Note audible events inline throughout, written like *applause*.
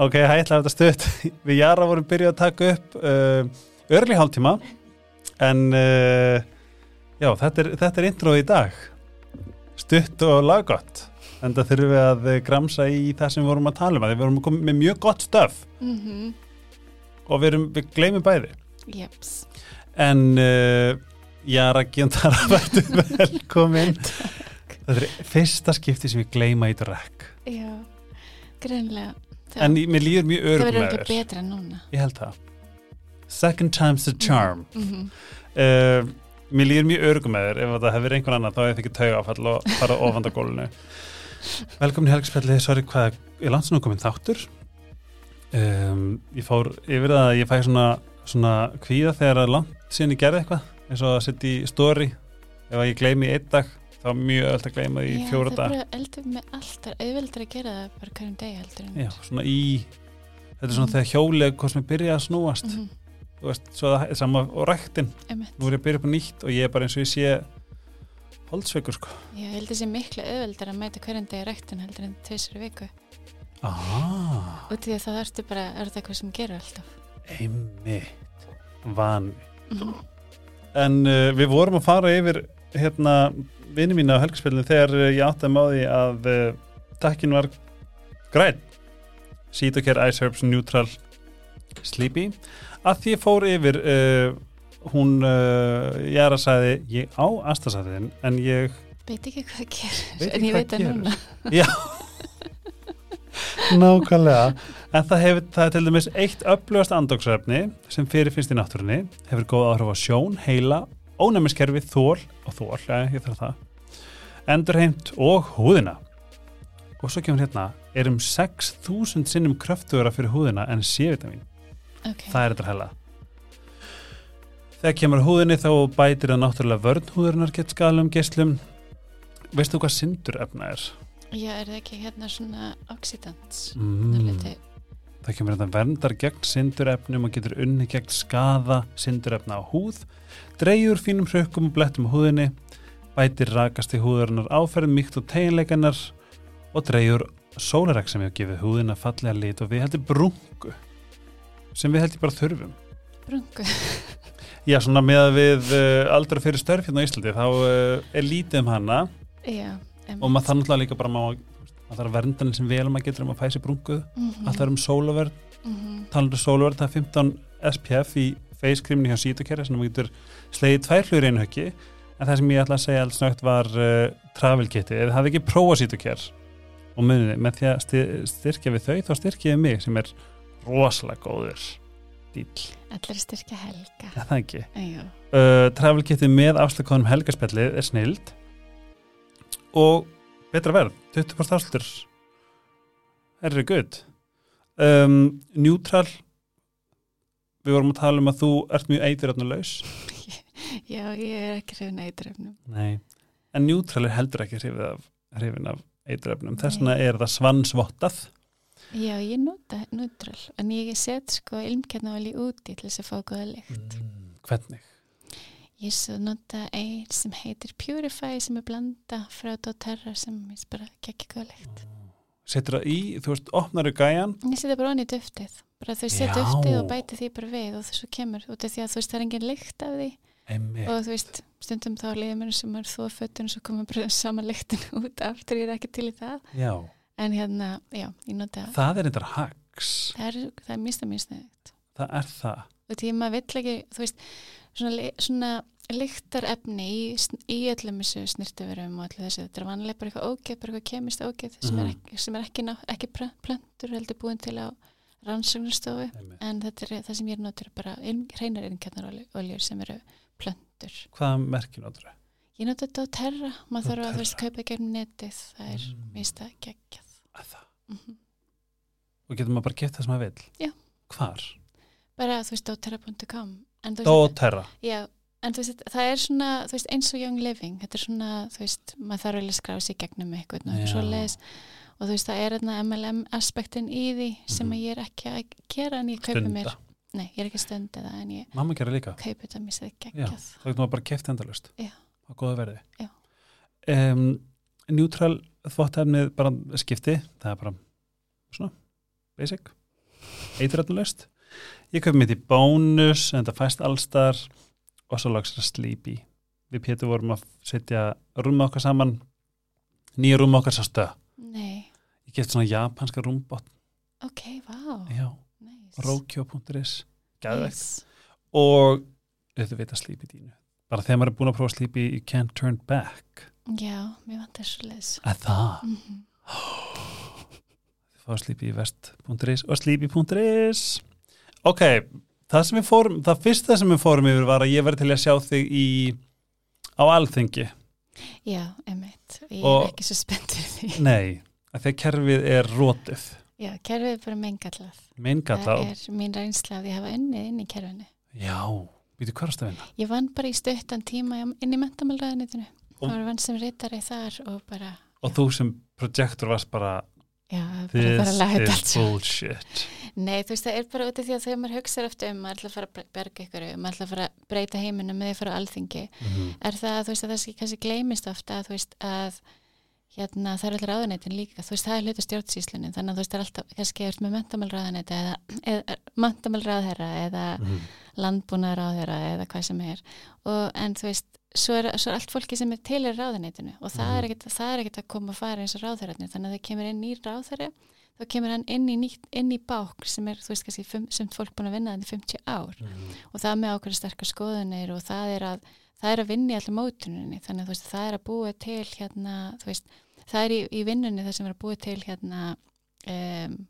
Ok, hætla þetta stutt. *laughs* Við Jara vorum byrjuð að taka upp uh, örli hálftíma en uh, já, þetta er, þetta er introð í dag. Stutt og laggott. En það þurfum við að eh, gramsa í það sem við vorum að tala um. að Við vorum komið með mjög gott stöf Mm og við, erum, við gleymum bæði. Jeps. En uh, Jara Gjondara *laughs* verður velkomin. *laughs* Þetta er fyrsta skipti sem við gleyma í drekk. Já, greinlega. Það, En ég- mér líður mjög það örgum verður ekki betra en núna. Ég held það. Second time's the charm. Mm Uh, mér líður mjög örgum með þér ef það hefur einhvern annan þá hefur ekki tauga áfall og fara ofanda gólunu. Velkomin í Helgspjalli, sorry hvað er landsunum komin þáttur. Um, ég fór yfir það að ég fæ svona, svona kvíða þegar að langt síðan ég gerði eitthvað eins og að setja í story ef að ég gleymi einn dag þá er mjög öll að gleyma því fjóra það dag. er bara með allt, það er auðveldur að gera það bara hverjum degi heldur. Já, svona í þetta er svona Mhm. þegar hjólið hvort sem er byrjað að snúast Mm þú veist, svo það er sama og Einmitt. nú er ég að byrja upp á nýtt og ég er bara eins og ég sé holdsveikur sko Já, ég held þessi miklu auðveldur að mæta hverjum degi ræktun heldur en tvisar í viku. ah, Og því að það ertu bara, er það eitthvað sem gerur alltaf. einmitt van Mm en uh, við vorum að fara yfir hérna vinni mína á helgspilinu þegar uh, ég átti að máði að uh, takkin var græn Cetocare Ice Herbs Neutral Sleepy. Að því fór yfir uh, hún uh, Jara sagði ég á astasaðin en ég Veit ekki hvað gerir, en ég veit það núna. *laughs* Já. Nákvæmlega. En það, hefur, það er til dæmis eitt upplöfast andóksefni sem fyrirfinnst í náttúrunni hefur góð áhrif á sjón, heila ónæmiskerfi, þól og þól ja, ég þarf það endurheimt og húðina og svo kemur hérna er um 6.000 sinnum kröftugra fyrir húðina en C-vitamin Ok, það er þetta hella þegar kemur húðinni þá bætir það náttúrulega vörn húðurinnar gett skalum geslum veistu hvað sindurefna er? já, er það ekki hérna svona oxidants? Mm. Mm. Það kemur þetta verndar gegn syndurefnum og getur unni gegn skaða syndurefna á húð, dreyjur fínum hrökkum og blettum á húðinni, bætir rakast í húðarinnar áferð mýkt og teginleikanar og dreyjur sólaræk sem hefur gefið húðina fallega lit og við heldur brungu sem við heldur bara þurfum. Brungu. Já, svona með að við uh, aldrei fyrir störf hérna á Íslandi þá uh, er lítið um hana Já, og maður þarf náttúrulega líka bara maður, maður þarf að vernda henni sem vel maður getur um að fæsi brunguð, mm allt er um sólaverð mm -hmm. talandur sólverð, það er 15 SPF í creamni hjá Cetocare sem maður getur slegið tvær hljur einu höggi. En það sem ég ætla að segja alls nögt var uh, travel kiti, eða það ekki prófa Cetocare og munið, með því að styr- styrkja við þau, þá styrkja við mig sem er rosalega góður dýl, Allir að styrkja helga. ja, það ekki? Uh, travel kiti með afslökunum helgarspellið er snild og betra verð 20% afslur herri gutt um, neutral. Við vorum að tala um að þú ert mjög eituröfnulegs *laughs* já, ég er ekki hrifin eitrefnum. nei, en neutral er heldur ekki hrifin af, af eituröfnum þess vegna er það svansvottað. Já, ég nota neutral, en ég set sko ilmkjarnavali úti til þess að fá góða lykt. mm, hvernig? Ég svo nota einn sem heitir Purify sem er blanda frá doTERRA sem er bara lykt. setur það í, þú veist, opnaru gæjan. Ég setja bara onni duftið, bara þau setja duftið og bæti því bara við og þessu kemur út af því að þú veist það er engin lykt af því. Einmitt. og þú veist stundum þá liður mér sem er þó fötun og svo komur bara sama lyktin *laughs* út aftur, ég er ekki til í það. Já, en hérna, já, ég nota það. Er eitthvað hags það er, er mista snögt það er það. Þú veist svona, svona lyktar efni í, í öllum þessu snirtuverum og allir þessu, þetta er vanlega bara eitthvað ógeð bara eitthvað kemist ógeð sem, er Mhm. ekki, sem er ekki, ná, ekki plöntur heldur búin til á rannsóknarstofu Einmitt. en þetta er það sem ég notur bara hreinar innkjarnaroljur sem eru plöntur hvað merkir notur það? ég nota þetta á terra, maður þarf að þú veist kaupa gegnum netið, það er Mm. mm. mista geggjað það mm og getur maður bara gett það sem maður vill Já. hvar? bara þú veist þú veist, doTERRA Já, en þú veist, það er svona, veist, eins og Young Living, þetta er svona, þú veist, maður þarf alveg að skrá sig gegnum eitthvað og svo leiðis og þú veist, það er MLM aspektin í því sem Mhm. að ég er ekki að gera en ég kaupi mér, stunda, nei, ég er ekki að stunda það en ég mamma gerir líka. kaupi þetta mér sér geggjað. þá getur maður bara keft endalust á góða verði. Um, neutral þvóttefnið bara skipti það er bara svona basic. Eiturrætnulegst ég kaupi mitt í bónus en þetta fæst allstar og svo lags það sleepy. Við Pétur vorum að setja rúmi okkar saman. Nýja rúmi okkar sá stöð Nei, ég get svona japanska rúmbott ok, vá. Já, nice. rokyo.is gæðvegt Nice. og þetta veit að sleepy dínu bara þegar maður er búin að prófa sleepy you can't turn back. Já, mér vantar svo leis að það? Mm -hmm. þið fá sleepy í vest.is og sleepy.is ok, það sem við fórum það fyrsta sem við fórum yfir var að ég verði til að sjá þig í á alþengi Já, emitt Ég Og- er ekki svo spennt fyrir því. Nei, að því að kerfið er rótið Já, kerfið er bara meingallað. Meingalla Það er mín reynsla að ég hafa unnið inn í kerfinu. Já, býtu hverjast að vinna? Ég vann bara í stuttan tíma inn í mentamálræðinitinu Og- Það var vann sem reytari þar og bara og þú sem projektor varst bara Já, this is bullshit Nei, þú veist, það er bara út af því að þegar maður hugsaður eftir um maður ætla að fara að berga ykkur maður ætla að fara að breyta heiminum með því að fara á alþingi Mhm. er það, þú veist, að það sé kannski gleymist ofta að þú veist að hérna, það er allir ráðuneytin líka, þú veist, það er hluta stjórnsýslunni, þannig að þú veist, það er alltaf kannski ert með mentamálráðuneyti eða, eða mentamálráðherra eða Mhm. landbúnaðráðherra eða hvað sem er og en þú veist, svo er, svo er allt fólki sem er til í ráðuneytinu og það, Mhm. er er ekkit að koma að fara eins og ráðherrarnir þannig að það kemur inn nýr ráðherra þá kemur hann inn í, nýtt, inn í bák sem er, þú veist, kannski sem fólk búin að vinna þannig 50 ár Mhm. og það með ákveður sterkar skoðunir og það er að það er að vinna í allir mótuninni þannig að veist, það er að búa til hérna, veist, það er í, í vinnunni það sem er að búa til hérna um,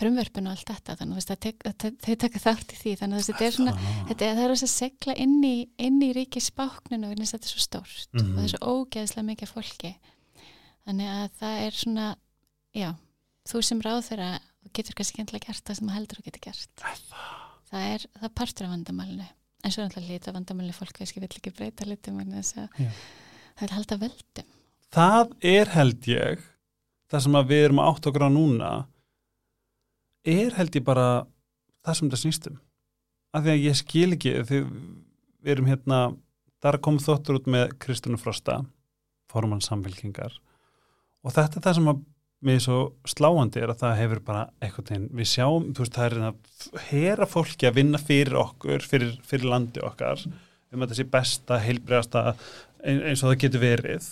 frumverfin og allt þetta þannig að tek- þau taka þátt í því þannig að þetta er svona Ah. þetta er, það er að segla inn í, inn í ríkisbákninu og þetta er svo stórt Mhm. og það er svo ógeðslega mikið fólki. Þannig að það er svona já, þú sem ráð þeirra getur kannski ekki endilega gert það sem þú heldur að getur gert. Það. Er, það er partur af vandamálinu. En svo er alltaf lítið vandamálinu fólk kannski vill ekki breyta litum það er halda völdum. Það er held ég það sem við erum átt okkur á núna er held ég bara það sem það snýstum af því að ég skil ekki við erum hérna þar kom þóttur út með Kristjánu Frosta formann samfélkingar og þetta er það sem að mér er svo sláandi er að það hefur bara eitthvað teginn, við sjáum, þú veist, það er að hera fólki að vinna fyrir okkur fyrir, fyrir landi okkar um að þetta sé besta, heilbreyðasta eins og það getur verið.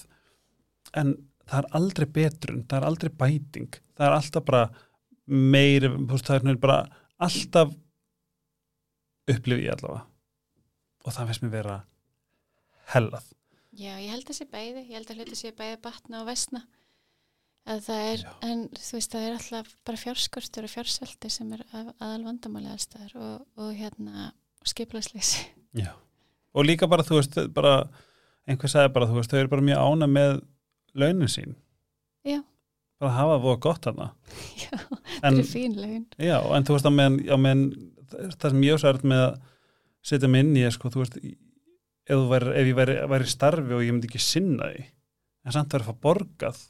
En það er aldrei betrun, það er aldrei bæting. Það er alltaf bara meiri, það er bara alltaf upplifi ég allavega og það finnst mér vera hellað Já, ég held að sé bæði, ég held að hluti sé bæði batna og vesna að það er, Já. en þú veist, það er alltaf bara fjárskortur og fjársvelti sem er að- aðal vandamáli allstaðar og, og hérna skiplasleysi. Já. og líka bara, þú veist, bara einhver sagði bara, þú veist, þau eru bara mjög ána með launin sín Já. Bara hafa það voða gott hana *laughs* Já, það en, eru fín laun. já, en þú veist, á meðan, á meðan það sem ég ásært með að setja mig inn í, er, sko, þú veist ef, væri, ef ég væri, væri starfi og ég myndi ekki sinna því en samt verið að fá borgað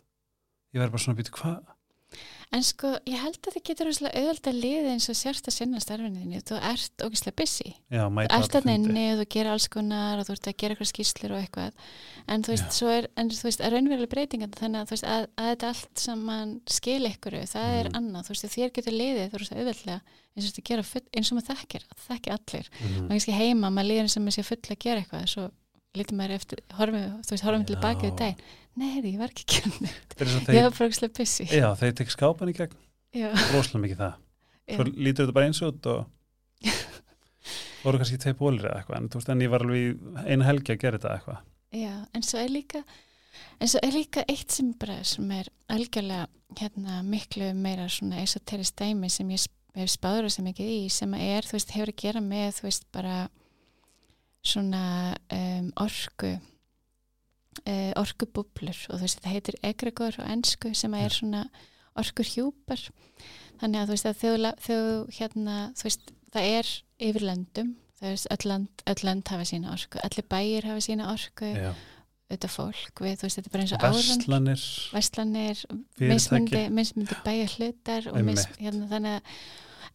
ég verði bara svona að býta hvað En sko, ég held að það getur auðvitað að liða eins og sérst að sinna starfinniðinni. Þú ert ógislega busy. já, Þú ert þarna inni og þú gerir alls konar og þú ert að gera eitthvað skýslur og eitthvað. En þú veist, er, en þú veist, að raunverulega breytingan þannig að veist, að, að þetta allt saman skil ykkur, það er Mhm. annað. Þú veist, þér getur liðið, þú veist, auðvitað eins og þetta gera full, eins og maður þekkir, það þekkir allir. mm. Maður kannski heima, maður líður eins og maður sé full að gera eitthvað, svo lítur maður eftir, horfum, þú veist, horfum við daginn. Nei, heyrðu, ég var ekki þeir, Ég var ógislega busy. já, þeir tek skápan í gegn. Rosalega mikið það. Svo lítur þetta bara eins út og voru kannski tvei bólir eða eitthvað en, þú veist, en ég var alveg í eina helgi að gera þetta eitthvað. Já, en svo er líka en svo er líka eitt sem bara sem er algjörlega hérna miklu meira svona esoterist dæmi sem ég hef spáður sem ekki í sem er, þú veist, hefur að gera með þú veist, bara svona um, orku uh, orkubúblur og þú veist, þetta heitir egregor á ensku sem að er svona orkur hjúpar þannig að þú veist að þegar þú hérna, þú veist, það er yfir löndum það er öll land, öll land hafa sína orku allir bæir hafa sína orku já. auðvitað fólk við, þú veist, þetta er bara eins og verslanir, Vestlanir, mismundi, mismundi bæja hlutar og mis, hérna, þannig að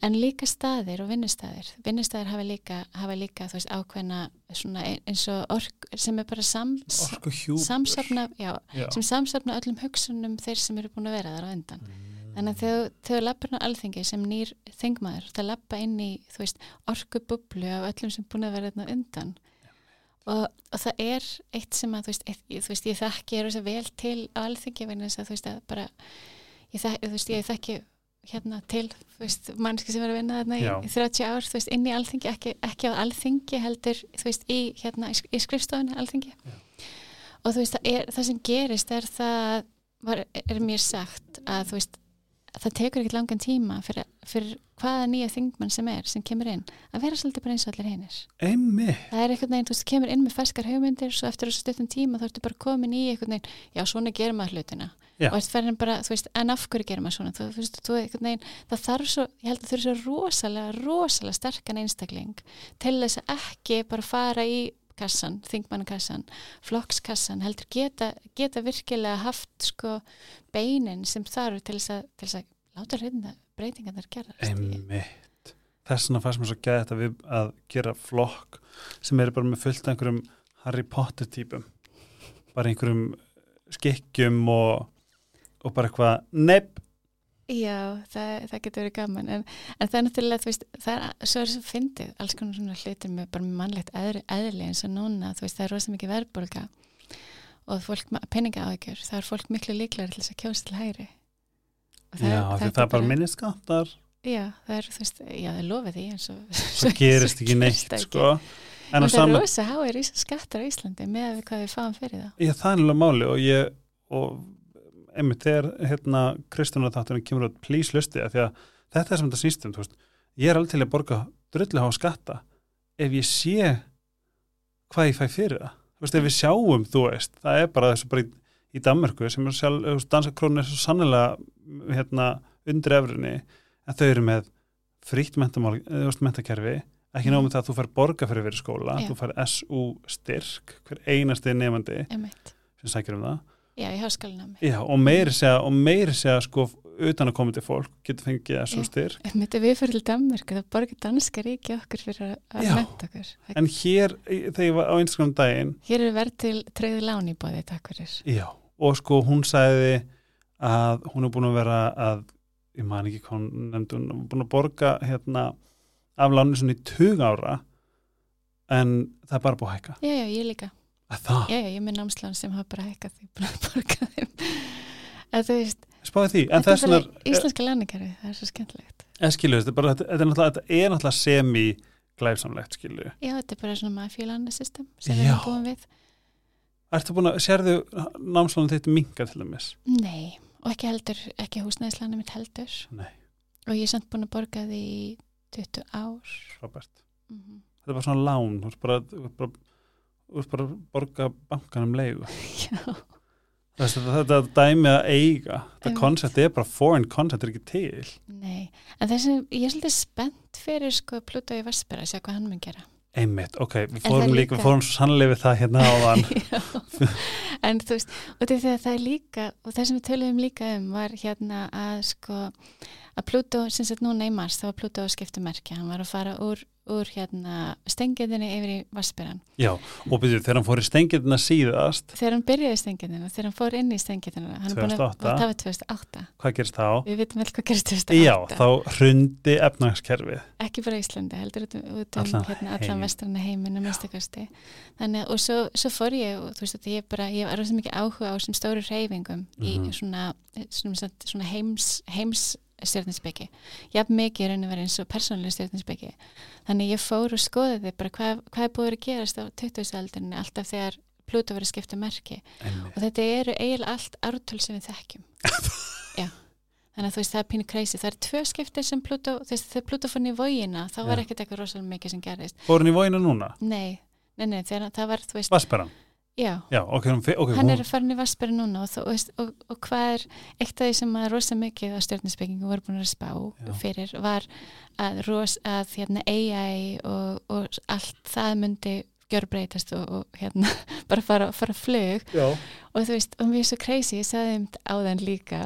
en líka staðir og vinnustæðir vinnustæðir hafa líka, hafa líka veist, ákveðna svona ein- eins og ork sem er bara sam, orku hjúpur samsafna já, já. sem samsafna öllum hugsunum þeir sem eru búin að vera þar á endan Mm. Þannig að þegar þú lappar á alþingi sem nýr þingmaður, það lappa inn í, orkubublu af öllum sem búin að vera þarna undan. Og, og það er eitt sem að, þú veist, ég, þú veist, ég þekki, ég er vel til að, þú veist, að bara, ég þekki, þú veist, ég þekki hérna til, þú veist, mannski sem er að vinna þarna í, Já. í 30 ár, þú veist, inn í alþingi, ekki, ekki á alþingi heldur, þú veist, í, hérna, í, sk- í skrifstofunni alþingi. Og þú veist, það, er, það sem gerist er það, var, er mér sagt að, þú veist, það tekur ekkert langan tíma fyrir, fyrir hvaða nýja þingmann sem er sem kemur inn að vera svolítið bara eins og allir hinnir það er einhvern veginn, þú veist, kemur inn með ferskar hugmyndir svo eftir þessu stuttum tíma þá ertu bara komin í einhvern veginn, já svona gerum maður hlutina. Já. og eftir ferðin bara, þú veist, en af hverju gerum maður svona? Þú, veist, þú einhvern veginn, það þarf svo ég held að þurfi svo rosalega, rosalega sterkan einstakling til þess að ekki bara fara í kassan, þingmannakassan, flokkskassan heldur geta, geta virkilega haft sko beinin sem þarf til þess að, til þess að láta hlutina breytingarnar gerast Einmitt. Þess vegna fannst mér svo gæði þetta við að gera flokk sem eru bara með fullt einhverjum Harry Potter típum. Bara einhverjum skikkjum og, og bara eitthvað nepp. Já, það, það getur verið gaman en, en það er náttúrulega, þú veist, það er, svo er þess að fyndið alls konar svona hlutir með bara mannlegt eðri, eðli eins og núna, þú veist, það er rosa mikið verðbólga og fólk, peninga áhyggjur, það er fólk miklu líklar til þess að kjósa til hægri. Og Já, því það er bara minni skattar. Já, það er, þú veist, já, það lofið því en svo, Svo gerist ekki neitt, það sko. En En það er sama, rosa háir skattar á Íslandi með hvað við fáum fyrir það. ég það einmitt þegar hérna Kristján þátturinn kemur át please lusti að því að þetta er sem þetta snýstum, þú veist, ég er alveg til að borga drullu há skatta ef ég sé hvað ég fæ fyrir það, þú veist, ef við sjáum þú veist, það er bara þessu bara í, í Danmörku sem er sjálf, þú veist, danskakrónu er svo sannlega hérna undir efrinni, en þau eru með frítt mentamál, eh, þú veist, mentakerfi ekki námið það að þú fær borga fyrir fyrir skóla Já. þú fær SU styrk hver einasti nefandi sem sækir um það Já, í háskólinami. Já, og meiri segja, og meiri segja sko utan að koma til fólk getur fengið SU Já. styrk Emitt, ef við fyrir til Danmörku, það borgar danska ríki okkur fyrir að- Já. menta okkur. Það en hér, þegar ég var á Instagram daginn Hér er verð til treyði lán í bóði, takk fyrir. Já, og sko hún sagði að hún er búin að vera að ég man ekki hvað hún nefndi hún er búin að borga hérna af lánu svona í tug ára en það er bara búið að hækka Já, já, ég líka. Að það, Já, já, ég með námslán sem hafa bara hækkað því búin að *laughs* borga þeim. Að þú veist, spáði því en þess er bara íslenska lánikerfi, það er svo skemmtilegt. en skilu, þetta er bara, þetta, er náttúrulega, náttúrulega semi glæfsamlegt skilu Já, þetta er bara svona mafílánasystem sem við erum búin við. Ertu búin að, sérðu námslánu þitt minga til dæmis? Nei, og ekki heldur, ekki húsnæðislánum mitt heldur. Nei. Og ég er samt búin að borga því í 20 ár. Mm Þetta er bara svona lán, þú ert bara, bara, þú ert bara að borga bankanum Þess, *laughs* þetta, þetta dæmi að eiga, þetta koncept er bara foreign concept er ekki til. nei. En þess að ég er svolítið spennt fyrir sko Pluto í Vespera, að sjá hvað hann mun gera. Einmitt, ok, við fórum líka, líka- við fórum svo sannlega við það hérna áðan. *laughs* Já, en þú veist, og þetta er það er líka, og það sem við töluðum líka um var hérna að sko, að Pluto, sem sagt núna í mars, þá var Pluto að skipta merkja, hann var að fara úr, úr hérna stengiðinni yfir í Vesperan. Já, og byrjuð, þegar hann fór í stengirna síðast, Þegar hann byrjaði stengiðina, þegar hann fór inn í stengiðina, hann er búin að, 2008. það var 2008, hvað gerist þá? við vitum vel hvað gerist 2008. Já, þá hrundi efnagskerfið. ekki bara Íslandi, heldur út, út um Allan hérna, allan vestrana heiminu minnstakosti. Þannig að, og svo, svo fór ég og þú veist að ég bara, ég var rosa mikið áhuga á þessum stóru reyfingum í Mhm. svona, svona, svona heims, heims stjórninsbyggi. Jafn mikið raun að vera eins og persónulega stjórninsbyggi. Þannig ég fór og skoðaði bara hvað, hvað er búið að gerast á 20. aldrinni alltaf þegar Pluto verið að skipta merki Einmitt. og þetta eru eiginlega allt ártöl sem við þekkjum *laughs* já þannig að þú veist það er pínu crazy það er tvö skiptir sem Pluto þess, þegar Pluto fann í vógina þá var ekkert eitthvað rosalega mikið sem gerðist Fór hann í vóinu núna? nei, nei, nei, þegar það var þú veist, Vasperan? Já. Já, ok, hún, ok, hann hún, er farin í Vasperi núna og, veist, og, og hvað er eitt af því sem að rosa mikið á stjórninsbyggingu voru búin að spá Já. fyrir var að, ros, að hérna, AI og, og allt það myndi gjörbreytast og, og hérna *laughs* bara fara, fara flug. Já, og þú veist, og mér er svo crazy, ég sagði um á þann líka,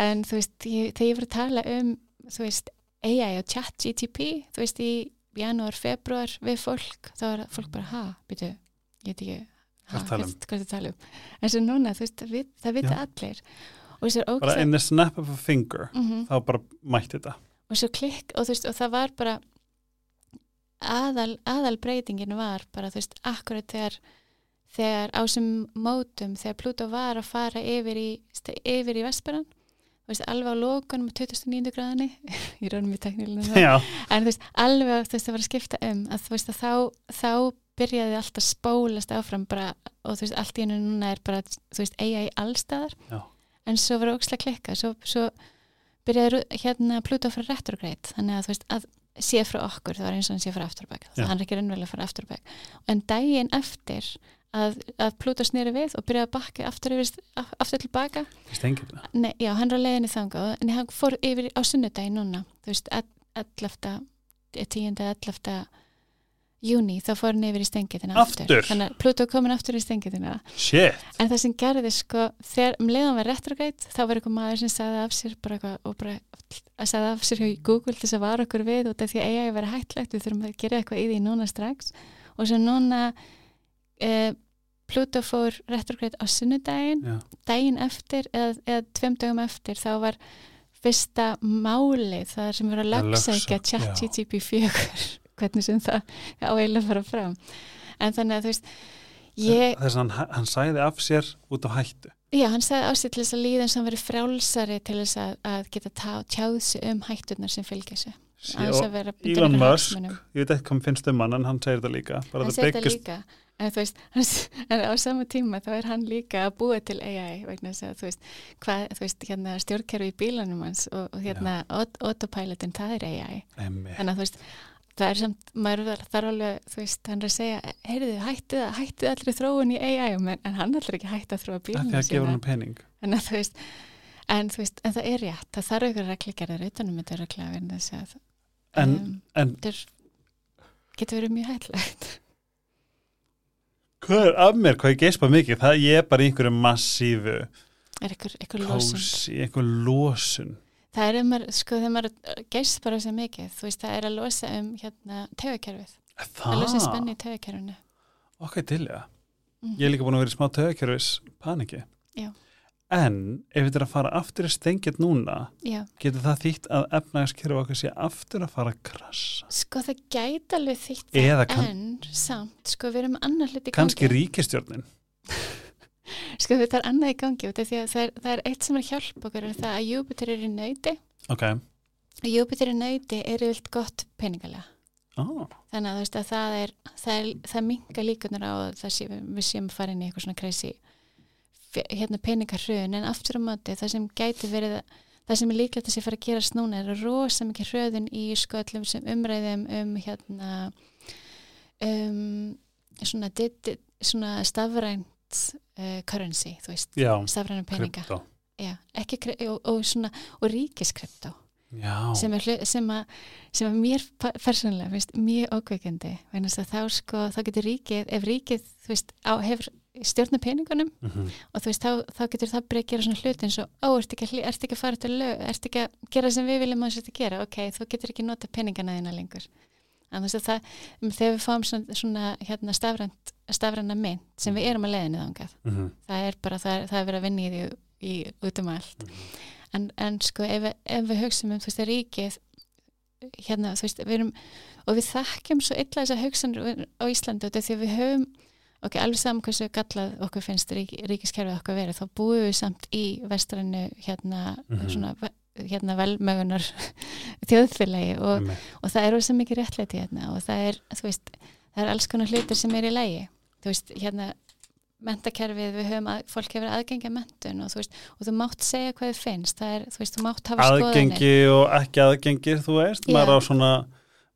en þú veist ég, þegar ég var að tala um, þú veist AI og chat GTP, þú veist í janúar, februar við fólk þá er fólk bara, ha, býtu ég veit ekki, Hvað að tala um? tala um. En svo núna, þú veist, vit, það vita allir. Bara in the snap of a finger mm þá bara mætti þetta. Og svo klikk og þú veist og það var bara aðal, aðal breytingin var bara þú veist akkurat þegar þegar á sem mótum þegar Pluto var að fara yfir í yfir í Vesperan þú veist alveg á lókunum 29. gráðinni ég ránum í veist alveg þú veist það var að skipta um að veist að þá, þá byrjaði allt að spólast áfram bara og þú veist allt í hennu núna er bara þú veist allstaðar Já. en svo var ókslega klikka svo, svo byrjaði hérna Pluto frá retrograde þannig að þú veist að sé frá okkur það var eins og hann sé frá afturbæk Já. það hann er ekki raunverulega frá afturbæk en daginn eftir að, að Pluto snýri við og byrjaði að bakka aftur, yfir, aftur tilbaka Nei, já, hann er á leiðinni þangað en hann fór yfir á sunnudagi núna þú veist, 11. 10. 11. júni þá fór hann yfir í stengitina Aftur? þannig að Pluto komin aftur í stengitina shit, en það sem gerði sko þegar um leiðan var retrograde þá var eitthvað maður sem sagði af sér bara eitthvað og bara að sagði af sér hjá Google til þess að vara okkur við út af því að að vera hættlegt. Við þurfum að gera eitthvað í því núna strax. Og svo núna eh, Pluto fór retrograde á sunnudaginn. Já, daginn eftir eða, eða tveim dögum eftir þá var fyrsta málið það sem verið að Það lögsækja lögsókn, chat. GTP 4 hvernig sem það á eiginlega fara fram. En þannig að þú veist ég, þess að hann, hann sæði af sér út á hættu. Já hann sagði á sig til þess að líða eins og hann verið frjálsari til þess að, að geta tá, tjáð sig um hætturnar sem fylgja Elon einhverjum Musk, ég veit ekki hvað finnst um hann en hann segir þetta líka. Hann segir þetta biggest- líka. En veist, *laughs* en á sama tíma þá er hann líka að búa til AI vegna þess að þú veist, hvað, þú veist hérna stjórnkerfi í bílanum hans og, og hérna aut- autopilotin, það er AI Einmitt. þannig að þú veist, það er samt maður þarf alveg, þú veist, hann er að segja heyrðu, hættið, hættið allri þróun í AI en, en hann ætlar ekki hætta að þróa af því bílunum að gefa hann pening. En að þú veist en þú veist, en það er rétt, það þarf ykkur regligerðir utanum þetta regla vegna þess að en, um, en er- getur verið mjög hættilegt hvað er af mér, hvað ég geispa mikið það ég er bara einhverju massífu er ykkur losun? kósi, einhver losun Það er um að, sko, þegar maður geist bara svo mikið, þú veist, það er að losa um hérna taugakerfið, að losa spenni í taugakerfinu. ok, til ég Mm. ég er líka búin að vera í smá töðakjörfis paniki Já. en ef þetta er að fara aftur í stengið núna Já, getur það þýtt að efnagaskerfi okkar sé aftur að fara að krassa sko það gæti alveg þýtt Eða það, kann- en samt, sko við erum annar hluti kannski ríkistjórnin Sko þetta er annað í gangi, út af því að það er, það er eitt sem er að hjálpa okkur, er það að Júpiter er í nöyti, ok, og Júpiter í nöyti er yfirlt gott peningalega. oh, Þannig að veist að það er, það, er, það minga líkunar á að það sé, við séum inn í eitthvað svona fe- hérna peningarhrun, en aftur á móti það sem gæti verið það sem er líklegt að sé fara að gerast núna er rosa mikið hröðun í sko öllum sem umræðum um hérna um svona, svona stafrænt uh, currency, þú veist stafræna peninga. Já, ekki, og, og, svona, og ríkiskriptó já, sem, er, sem, sem að mér persónulega finnst mjög ókveikandi þá sko, þá getur ríkið ef ríkið, veist, á, hefur stjórna peningunum mm og þú veist, þá, þá getur það byrja að gera svona hluti eins og, ó, ertu ekki, ertu ekki að fara til lög, ertu ekki að gera sem við viljum að að gera, ok, þú getur ekki nota peningana þína lengur en veist að það, um, þegar við fáum svona, svona hérna stafrænt, stafræna mynd sem við erum að leiðinni þangað -hmm. það er bara, það er, það er verið að vinna í því í, út um allt en, en sko ef, ef við hugsaum um þú veist að ríkið hérna þú veist við erum og við þekkjum svo illa þessar hugsanir á Íslandi út af því að við höfum ok, alveg saman hversu gallað okkur finnst rík, ríkiskerfið okkur verið, þá búum við samt í vestrannu hérna Mhm. svona ve- hérna velmögunar *laughs* þjóðfélagi og, og það er rosa mikið réttlæti hérna og það er, þú veist, það er alls konar hlutir sem er í lægi, þú veist, hérna mentakerfið, við höfum að fólk hefur aðgengi að mentun og þú veist, og þú mátt segja hvað þið finnst, það er, þú veist, þú mátt hafa skoðanir. Aðgengi og ekki aðgengi þú veist, Já. maður á svona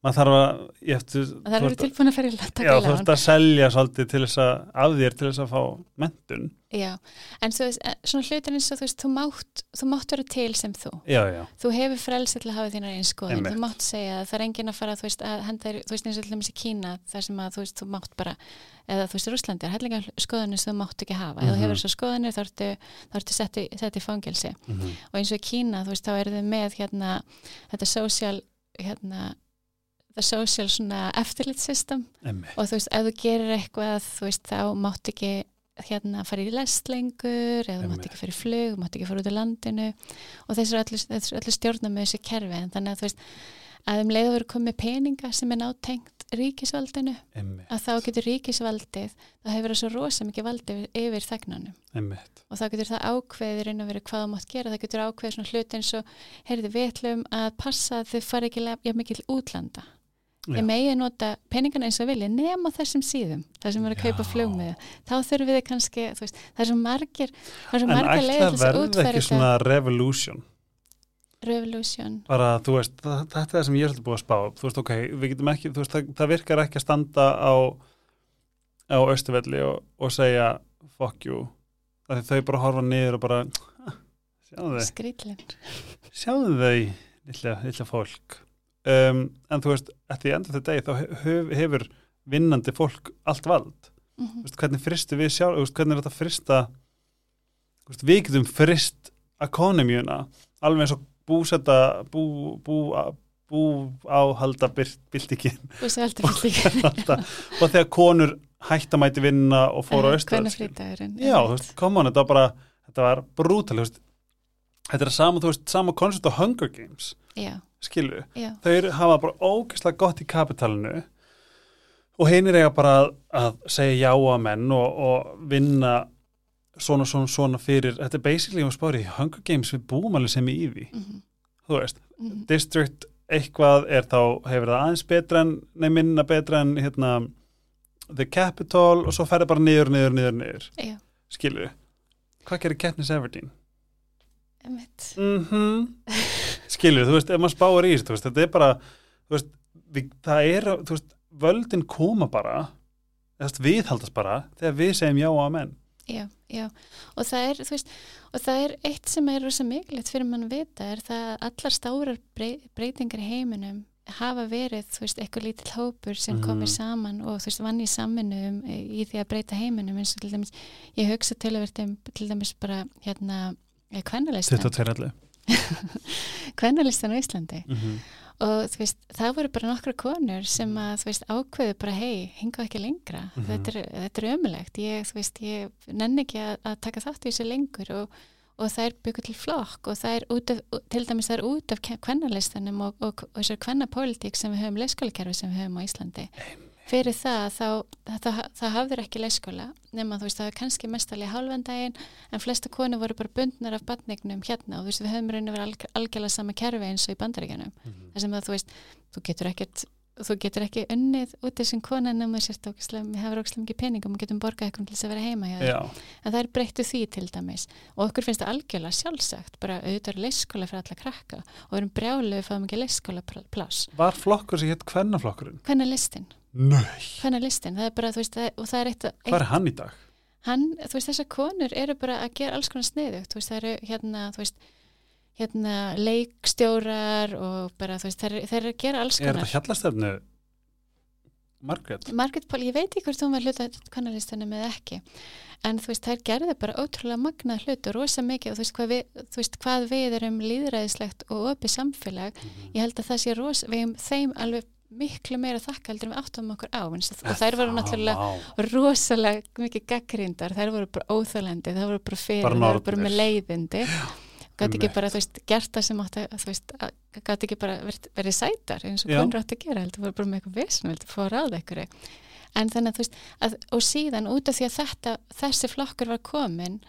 maður þarf að ég eftir, það eru tilbúin að ferja að já, taka í þú lán ert að selja svolítið til þess að af þér til þess að fá mentun já, en svo, veist, eh, svona hlutin eins og þú veist, þú mátt, þú mátt vera til sem þú. Já, já, þú hefur frelsi til að hafa þínar Einmitt. þú mátt segja að það er enginn að fara þú veist, að henda, þér- þú veist eins og til dæmis í Kína þar sem að þú veist, þú mátt bara eða þú veist, í Rúslandi er hellinga skoðunir sem þú mátt ekki hafa, ef þú Mhm. hefur svo skoðunir þá ertu, þá ertu sett í, í fangelsi. Mm og eins og í Kína, þú veist, þá eru þau með hérna, þetta social hérna, the social svona eftirlit system emmi og þú veist, ef þú gerir eitthvað þú veist, þá mátt ekki hérna fara í lest lengur eða þú mátt ekki fara í flug, þú mátt ekki fara út á landinu. Og þessu er er öllu stjórna með þessu kerfi en þannig að þú veist að um leiðu verið komið peninga sem er nátengt ríkisvaldinu Einmitt, að þá getur ríkisvaldið það hefur verið svo rosa mikið valdið yfir, þegnanum og þá getur það ákveðið raun og verið hvað það mátt gera, það getur ákveðið svona hluti eins og, heyrðu við ætlum að passa að þau fari ekki mikið útlanda. Ég megi nota peningana eins og vilja nema þessum síðum, það sem er að kaupa með þá þurfum við kannski, þú veist, það er svo margir það er svo En að til þess að verða útfæra ekki svona revolution? Revolution, bara, þú veist, það, þetta er það sem ég er svolítið búið að spá þú veist, ok, við getum ekki, þú veist, það, það virkar ekki að standa á á Östuvelli og, og segja fuck you, af því þau bara horfa niður og bara "Ah, sjáðu þau, sjáðu þau lilla fólk um, en þú veist, at the end of the day þá hef, hefur vinnandi fólk allt vald, mm þú veist, hvernig fristu við sjálf, veist, hvernig er þetta frista veist, við getum frist ekonomíuna, alveg eins og búsetta bú, bú, bú áhalda byltingin. *laughs* Og þegar konur hætt að mæti vinna og fóru á frítagurinn já, þú veist, come on, þetta var bara þetta var brútal, þú veist. Þetta er sama, þú veist, sama koncept á Hunger Games. Já, skilu, já, eru- hafa bara ógeðslega gott í kapitalinu og heinir eiga bara að, að segja já að menn og, og vinna svona, svona, svona fyrir þetta er basically um spári, Hunger Games við búum alveg sem í því, mm þú veist -hmm. district eitthvað er þá hefur það aðeins betra en, nei minna betra en hérna the capital og svo ferði bara niður, niður, niður, niður. Já, skilu, hvað gerir Katniss Everdeen? emitt Mhm *laughs* skilur, þú veist, ef maður spáir í þessu, þetta er bara þú veist, við, það er þú veist, völdin koma bara þú veist, viðhaldast bara þegar við segjum já á menn Já, já, og það er, þú veist, og það er eitt sem er rosa mikilvægt fyrir mann að vita er það að allar stórar brey, breytingar í heiminum hafa verið, þú veist, eitthvað lítill hópur sem Mhm. komir saman og þú veist, vann í samvinnu um, í því að breyta heiminum eins og til dæmis, ég hugsa til að verða til dæmis bara, hérna, 22 allir *laughs* kvennalistan á Íslandi. Mm -hmm. og veist, það voru bara nokkra konur sem að, veist, ákveðu bara hei, hinga ekki lengra, Mhm. þetta er, þetta er ömulegt, ég, veist, ég nenni ekki að, að taka þátt í þessu lengur og, og það er byggur til flokk og það er út af, til dæmis það er út af kvennalistanum og, og, og þessar kvennapólitík sem við höfum leyskólakerfi sem við höfum á Íslandi. Fyrir það þá, það, það hafður ekki leyskóla nema þú veist það er kannski mestalið hálfendaginn en flesta konur voru bara bundnar af batningnum hérna og þú veist við höfum raun og verið alg, algjörlega sama kerfi eins og í bandaríkjanum þar sem að þú veist, þú getur ekkert þú getur ekki unnið út þessum konan ógislega, við hefur ógislega mikið peningum og getum borgað eitthvað til þess að vera heima en það er breyttu því til dæmis. Og okkur finnst það algjörlega sjálfsagt bara auðvitað leyskóla fyrir alla krakka og við erum brjálu við fáum ekki leyskóla pláss var flokkur sem hétt kvennaflokkurinn? hvernig er hvernig er listin? Það er bara, þú veist, það, og það er eitt, hvað er hann í dag? hann, þú veist, þessar konur eru bara að gera alls konar sniðugt, þú veist, það eru hérna, þú veist, hérna leikstjórar og bara, þú veist, þeir eru að gera alls Er konar þetta hjallastefnu Margrét? Margaret Paul, ég veit ekki hvort hún var hluta kannalistunum eða ekki en þú veist, þær gerði bara ótrúlega magnað hlut og rosa mikið og þú veist hvað við, þú veist, hvað við erum líðræðislegt og opið samfélag Mhm. ég held að það sé rosa, við hefum þeim alveg miklu meira þakka heldur en við áttum okkur á og þær voru náttúrulega Vá. rosalega mikið gaggrindar, þær voru bara óþælandi, þær voru bara fyrir, þær voru bara með leiðindi. Gæti ekki bara, þú veist, gert það sem átti þú veist, gæti ekki bara verið, sætar eins og konur átti að gera heldur, voru bara með eitthvað vesn, heldur, fóra ráð einhverju. En þannig að þú veist, að, og síðan út af því að þetta, þessi flokkur var komin,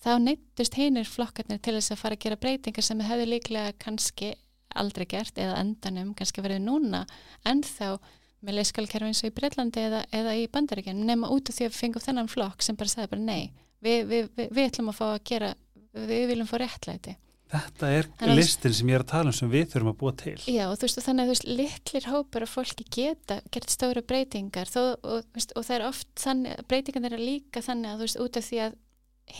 þá neittust hinir flokkarnir til þess að fara að gera breytingar sem hefðu líklega kannski aldrei gert eða endanum kannski verið núna en þá með leyskalkerfi eins og í Breitlandi eða, eða í Bandaríkjan nema út af því að við fengum þennan flokk sem bara sagði bara nei, við, við, við, við ætlum að fá að gera, við viljum fá réttlæti Þetta er Þannig listin sem ég er að tala um sem við þurfum að búa til Já, og þú veist, og þannig að þú veist, litlir hópar af fólki geta gert stóra breytingar þó, og, veist, og það er oft þannig, breytingar er líka þannig að þú veist, út af því að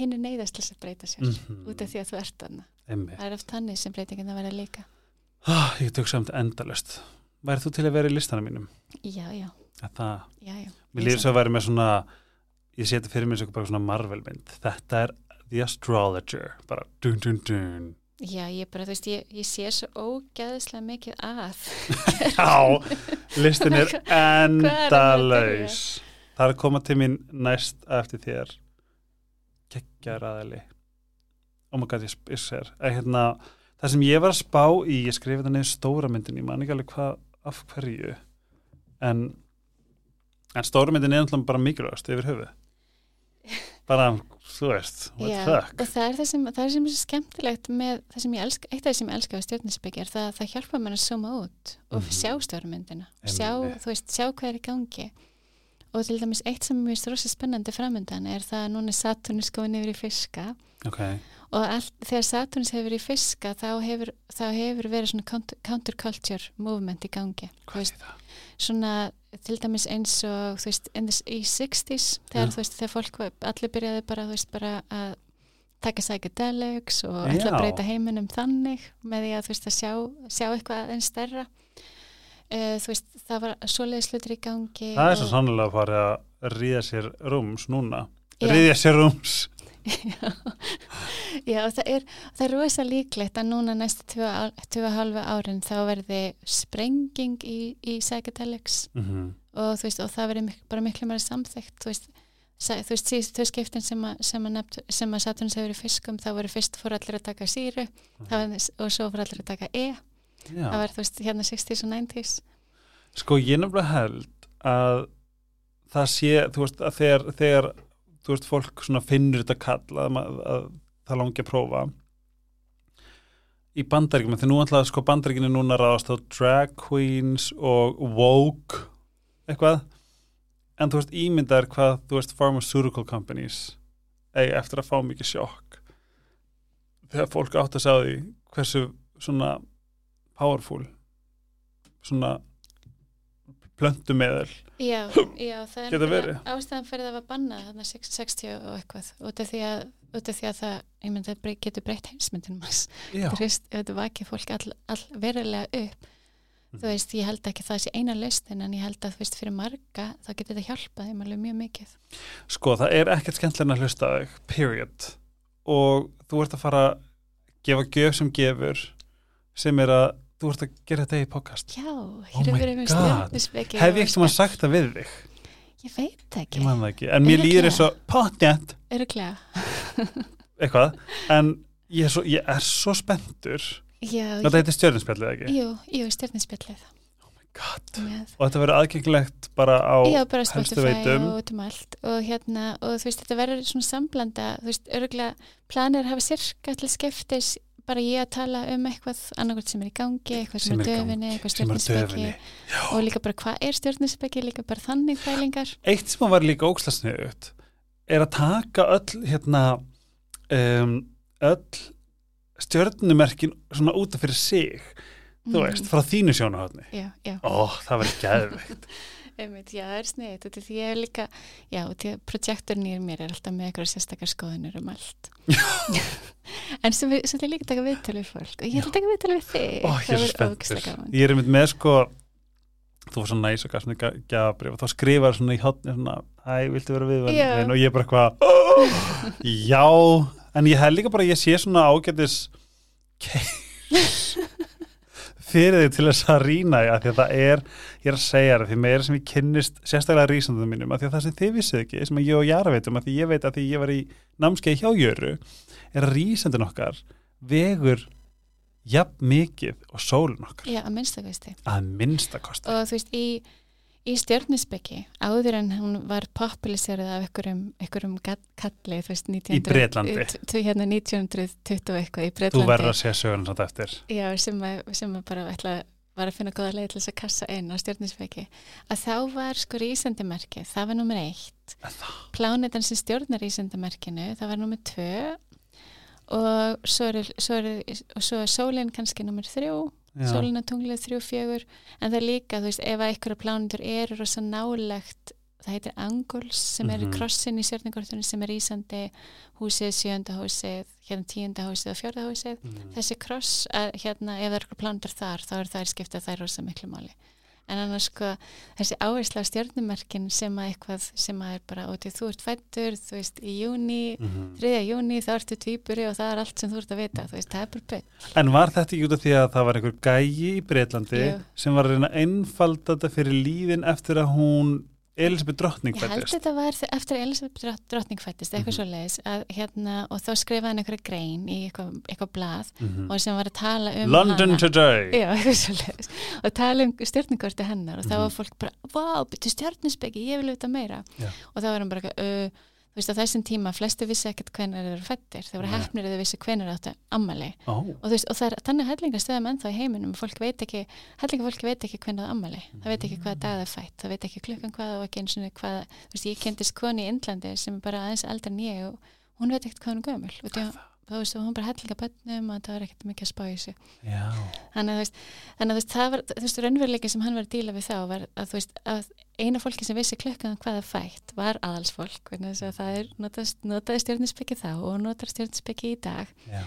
hinn er neyðast til að breyta sér Mhm. út af því að þú ert. Einmitt. Það er oft þannig sem breytingarna verða líka. Ah, Ég tök samt endalust Værið þú til að vera í listanum mínum? Já, já, Að Það, já, já. mér svo að vera með svona ég seti fyrir mér svona Marvel mynd þetta er The Astrologer bara dun dun dun. Já, ég bara, þú veist, ég, ég sé svo ógæðislega mikið að. *laughs* Já, listin er *laughs* er endalaus. Það er að koma til mín næst eftir þér. Geggjar aðali oh my god, ég, sp- ég ser að, hérna, það sem ég var að spá í ég skrifi þetta niður stóra myndin ég man ekki alveg hvað, af hverju en en stóra myndin er náttúrulega bara mikilvægast yfir höfuð. Bara, þú veist what Já, the fuck? og það er það sem, það er sem er skemmtilegt með það sem ég elska, eitt af það sem ég elska á stjórninsbyggi er það að það hjálpa mér að zooma út og Mhm. sjá stjórnmyndina sjá, Einmitt. þú veist, sjá hvað er í gangi. Og til dæmis eitt sem er mjög rosa spennandi framöndan er það að núna er Saturnus góðin yfir í fiska. Ok, og allt, þegar Saturnus hefur í fiska þá hefur, þá hefur verið svona counter, counterculture movement í gangi hvað veist, er það? svona til dæmis eins og þú veist, í 60s þegar Já. þú veist, þegar fólk allir byrjaði bara, þú veist, bara að taka psychedelics og ætla Já. að breyta heiminum þannig með því að þú veist, að sjá, sjá eitthvað einn stærra uh, þú veist, það var svoleiðis hlutir í gangi það er svo sannlega að fara að ríða sér rúms núna Já. ríða sér rúms Já, já og það er, það er rosa líklegt að núna næstu tvö, á- tvö og halva árin þá verði sprenging í, í psychedelics. Mm og þú veist, og það verði mik bara miklu meira samþygt, þú veist þú veist, síðust tvö skiptin sem að, sem að, að Saturnus hefur í fiskum, þá voru fyrst fór allir að taka síru það var, og svo fór allir að taka E. Það Já. var, þú veist, hérna 60s og 90s Sko ég nefnilega held að það sé, þú veist, að þegar, þegar þú veist, fólk finnur þetta kall að, ma- að það langi að prófa. Í bandaríkjum, því nú ætlaði sko bandaríkinu núna ráðast á drag queens og woke eitthvað, en þú veist, ímyndar hvað, þú veist, pharmaceutical companies eigi eftir að fá mikið sjokk. Þegar fólk átt að því hversu svona powerful svona plöntumeðal já, já, það er ástæðan fyrir það var bannað þarna 60 og eitthvað. Út af því að, af því að það, myndi að brey, getur breytt heimsmyndin maður, Já, þú veist, ef þetta vakið fólk all, all verulega upp Mhm. þú veist, ég held ekki að það sé eina lausnin en ég held að þú veist, fyrir marga þá getur þetta hjálpað þeim alveg mjög mikið. Sko það er ekkert skemmtilega að hlusta period. Og þú ert að fara að gefa gjöf sem gefur sem er að þú ert að gera þetta í podcast. Já, Oh hér my er verið með God. stjórnisbeki Hef ég ekki maður sagt það við þig? Ég veit það Ég ekki, ekki, en mér líður og potjætt öruglega *laughs* eitthvað, en ég er svo, ég er svo spenntur. Já, Þetta heitir stjörninspjallið ekki? jú, jú, stjórnispjallið God. með. Og þetta verður aðgengilegt bara á Já, bara helstu Spotify veitum. og um og hérna, og þú veist, þetta verður svona samblanda, þú veist, öruglega planir hafa sirka til skiptis bara ég að tala um eitthvað annarkvæmt sem er í gangi, eitthvað sem, Sem er döfinni eitthvað döfinni. og líka bara hvað er stjórnispeki, líka bara þannig fælingar Eitt sem var líka ókslasniðut er að taka öll hérna um, öll stjörnumerkin svona út af fyrir sig þú veist, frá þínu sjónahotni Já, já, Ó, það verður gæðveikt *laughs* einmitt, já, það er sniðið þetta því ég er líka, já, því að projektorinn í mér er alltaf með eitthvað sérstakar skoðunir um allt. *laughs* En sem við, sem þið líka taka viðtölu við fólk. Og ég ætla að taka viðtölu við þig. Ó, ég er. Ég er með sko þú var svo næs og gaf svona gjafabrif og þá skrifar svona í hotni svona Æ, viltu vera viðvenn og ég er bara eitthvað "Ó, *laughs* Já, en ég hef líka bara ég sé svona ágætis case *laughs* fyrir þig til þess að rýna því að það er, ég er að segja það því meira sem ég kynnist sérstaklega rísandum mínum að því að það sem þið vissið ekki, sem ég og Jara veitum að því ég veit að því ég var í námskeið hjá Jöru er að rísandun okkar vegur jafn mikið og sólun okkar. Já, að minnstakosti að minnstakosti og þú veist, í, í stjörnispekki áður en hún var populariserað af einhverjum, kalli þú veist, 1900, Í Bretlandi. t- t- hérna 1920 og eitthvað í þú Bretlandi. verður að segja söguna samt eftir. Já, sem, að, sem að bara ætla var að finna góða leið til þess að kassa inn á stjörnisveki að þá var sko rísendimerki það var nummer eitt. Plánetan sem stjórnar rísendimerkinu það var nummer tvö. Og svo er, svo er, svo er sólinn kannski nummer þrjú Já. sólina tunglið þrjú fjögur en það er líka, þú veist, ef að einhverja plánutur eru rosa nálegt það heitir anguls sem eru Mhm. krossin í stjörningartunni sem er ísandi húsið, sjönda húsið hérna tíunda húsið og fjörða húsið Mm. þessi kross, hérna, ef það er eitthvað plánutur þar, þá er það skipta þær rosa miklu máli en annars sko þessi áhersla á stjörnumerkin sem að eitthvað sem að er bara, ótið þú ert fættur þú veist, í júni, Mhm. 3. júni þá ertu tvíburi og það er allt sem þú ert að vita þú veist, það er bara bygg En var þetta ekki út af því að það var einhver gægi í Breitlandi Jú. sem var að reyna að einfalda þetta fyrir lífin eftir að hún Elisabeth drottning Ég held fættist þetta var eftir Elisabeth drott- drottning fættist, eitthvað Mhm. svo leiðis hérna, og þá skrifaði hann einhverja grein í eitthvað, eitthvað blað Mhm. og sem var að tala um London hana Today Já, eitthvað svo leiðis og tala um stjórningorti hennar og þá Mhm. var fólk bara, vá, byrju stjórninsbyggi, ég vil auðvitað meira Já. og þá var hann bara, eitthvað, uh, þú veist, á þessum tíma flestu vissi ekkert hvenar þeir eru fættir þau voru hefnir eða vissi hvenar áttu ammali Ó, og veist, og það er þannig hellingar stöðum ennþá í heiminum, fólk veit ekki hellingar fólk veit ekki hvernig það ammali það veit ekki hvaða dag það er fætt, það veit ekki klukkan hvað og ekki eins og hvað, þú veist, ég kendist koni í Indlandi sem er bara aðeins en ég og hún veit ekkert hvað hún gömul. Og því, þú veist, hún bara hellinga bönnum og það var ekkert mikið að spá í já. Þannig að þú veist, þannig að þú veist, það var þú veist, raunveruleikin sem hann var að díla við þá var að þú veist, að eina fólki sem vissi klukkan hvað það fætt var aðalsfólk þess að það er, notast, notaði stjórninsbyggi þá og notar stjórninsbyggi í dag. Já,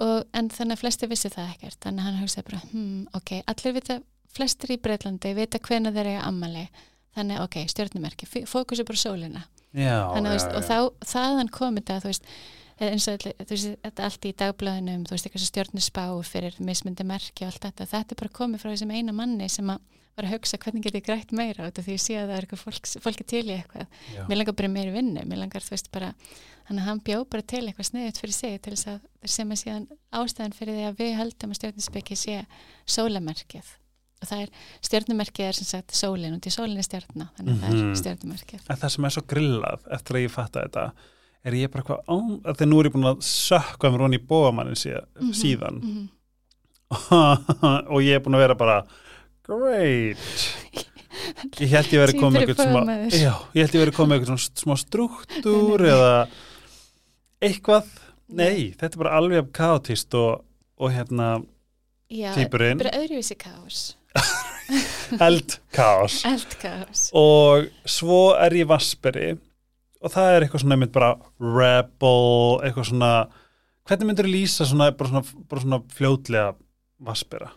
og, en þannig að flesti vissi það ekkert. Þannig að hann hugsaði bara, hmm, ok allir vita, flestir í Breitlandi vita hvena þeir eiga ammali þannig, ok, stjórnumerki, fókusu bara á sólina. Já, þannig, já, veist, já. og þá, þaðan komið það, þú veist eins og þú veist, þetta allt í dagblöðunum þú veist, eitthvað sem stjórnusspá fyrir mismundi merki og allt þetta, þetta er bara komið frá þessum eina manni sem að var að hugsa hvernig get ég grætt meira út af því ég sé að það er eitthvað fólk, fólki til í eitthvað Já. mér langar bara meiri vinnu, mér langar þú veist bara að hann bjó bara til eitthvað sniðut fyrir sig til þess að sem að síðan ástæðan fyrir því að við höldum að stjórnusbyggi sé sólamerkið og það er, stjórnumerkið er sem sagt sólin og því sólin er stjórna þannig að það Mhm. er stjórnumerkið En það sem er svo grillað eftir að ég fatta þetta er ég bara hvað, ó, að þegar nú er ég búin að sökka honi í bóamannin síðan, Mhm, síðan. mhm. *laughs* og ég er búin að vera bara great. Ég held ég verið komið eitthvað smá já, ég held ég verið komið eitthvað smá struktúr eða eitthvað. Nei, þetta er bara alveg kaotist og, og hérna Já, týpurinn, bara öðruvísi kaos. *laughs* Eldkaos. Og svo er ég vasperi og það er eitthvað svona einmitt bara rebel, eitthvað svona hvernig myndur þú lýsa svona, bara svona, bara svona fljótlega vaspera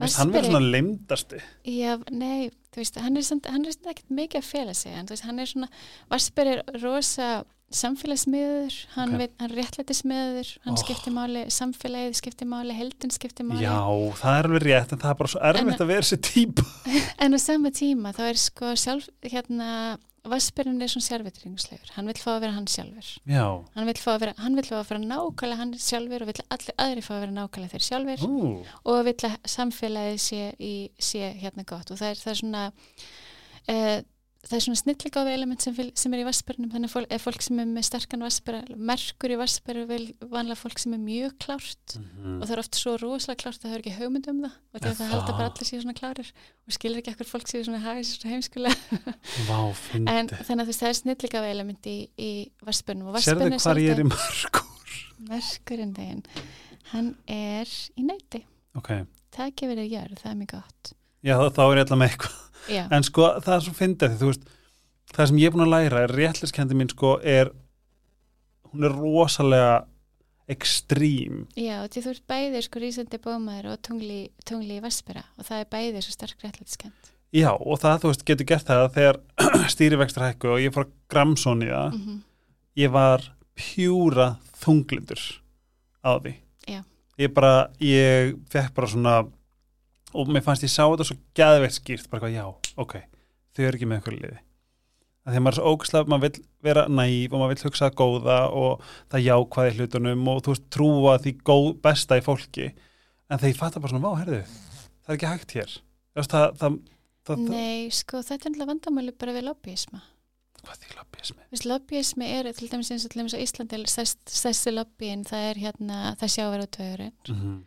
Vist, hann verður svona leimdasti Já, nei, þú veist, hann er, hann er ekkert mikið að fela sig, þú veist, hann er svona Vasper er rosa samfélagsmiður, hann, Ok. veit, hann réttlætismiður, hann Oh. skiptir máli samfélagið skiptir máli, heldin skiptir máli já, það er alveg rétt en það er bara svo erfitt En- að vera þessi típa *laughs* en á sama tíma þá er sko sjálf, hérna Vasperinn er svona sjálfveitringslegur hann vil fá að vera hann sjálfur. Já, hann vil fá að vera, hann vil fá að vera nákvæmlega hann sjálfur og vil allir aðri fá að vera nákvæmlega þeir sjálfur ú, og vill að samfélagið sé, í, sé hérna gott. Og það er, það er svona e, það er svona snilligáfi element sem, sem er í vassbörnum þannig að fólk, er fólk sem er með sterkan vassböra merkur í vassböru vil vanlega fólk sem er mjög klárt. Mhm. og það er oft svo rosalega klárt að það er ekki hugmynd um það. Og því að Er það halda það? bara allir séu svona klárir og skilur ekki ekkur fólk séu svona hagið svona heimskulega. En þannig að það er snilligáfi element í, í og sérðu vassbörnum hvar ég er í margur merkurinn þinn hann er í neyti ok, það gefur þér jörð, það er mjög gott. Já, þá er ég alltaf með eitthvað Já. en sko það er svo fyndið því þú veist það sem ég er búin að læra er réttliskendi mín sko er hún er rosalega ekstrím Já, því þú ert bæðir sko rísandi bómaður og tungli, tungli í Vaspera og það er bæðir svo sterk réttlætiskend. já og það þú veist getur gert það að þegar *clears throat* stýrivextur hækku og ég fór að gramsón í það Mm -hmm. ég var pjúra þunglindur á því Já. ég bara, ég fekk bara svona og mér fannst ég sá þetta svo gæðveitt skýrt, bara hvað, já, ok þau eru ekki með eitthvað liði. Að því að maður er svo ógæslega, maður vill vera næf og maður vill hugsa góða og það jákvæði hlutunum og þú veist, trúa því góð, besta í fólki. En ég fattar bara svona, vá, herðu það er ekki hægt hér. Það, það, það, það, Nei, sko þetta er náttúrulega vandamáli bara við lobbyisma. hvað því lobbyismi? Þú veist, lobbyismi er til dæmis eins og til dæmis á Íslandi stærst, stærsti lobbyin, það er hérna það sjáver og töðurinn mm -hmm.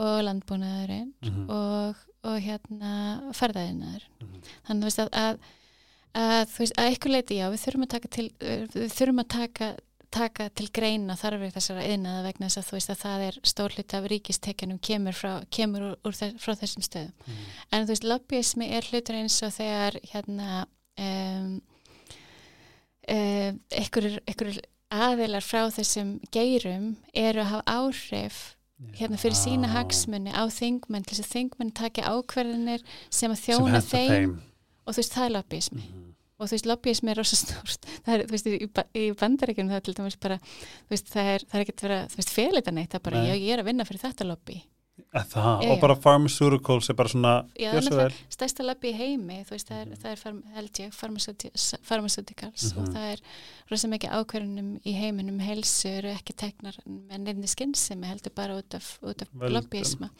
Og landbúnaðurinn Mhm. og, og hérna ferðaðinnaður. Mhm. Þannig þú veist að, að, að þú veist, að ykkur leiti já, við þurfum að taka til við þurfum að taka taka til greina þarfir þessara yðnaða vegna þess að þú veist að það er stór hluti af ríkistekjanum kemur, frá, kemur úr, úr þess, frá þessum stöðum. En þú veist, lobbyismi er hlutur eins og þegar hérna um, um, einhverjir aðilar frá þessum geirum eru að hafa áhrif hérna fyrir sína hagsmunni á þingmenn til þess að þingmenn taki ákverðinir sem að sem þjóna henta þeim, þeim. og þú veist, það er lobbyismi Mhm. og þú veist, lobbyismi er rosa stórt *laughs* það er, þú veist, í, í bandaríkjum það er til dæmis bara, veist, það er, það er ekkert verið að, þú veist, fél þetta neitt, það er bara, já, ég er að vinna fyrir þetta lobby Að Það, Já, og bara pharmaceuticals er bara svona, Já, vel. stærsta labbi í heimi, þú veist, það er, Mhm. það er farm, held ég, pharmaceuti- pharmaceuticals Mhm. og það er rosa mikið ákverðunum í heiminum helsu eru ekki teknar með nefni skinnsemi heldur bara út af, af lobbyisma.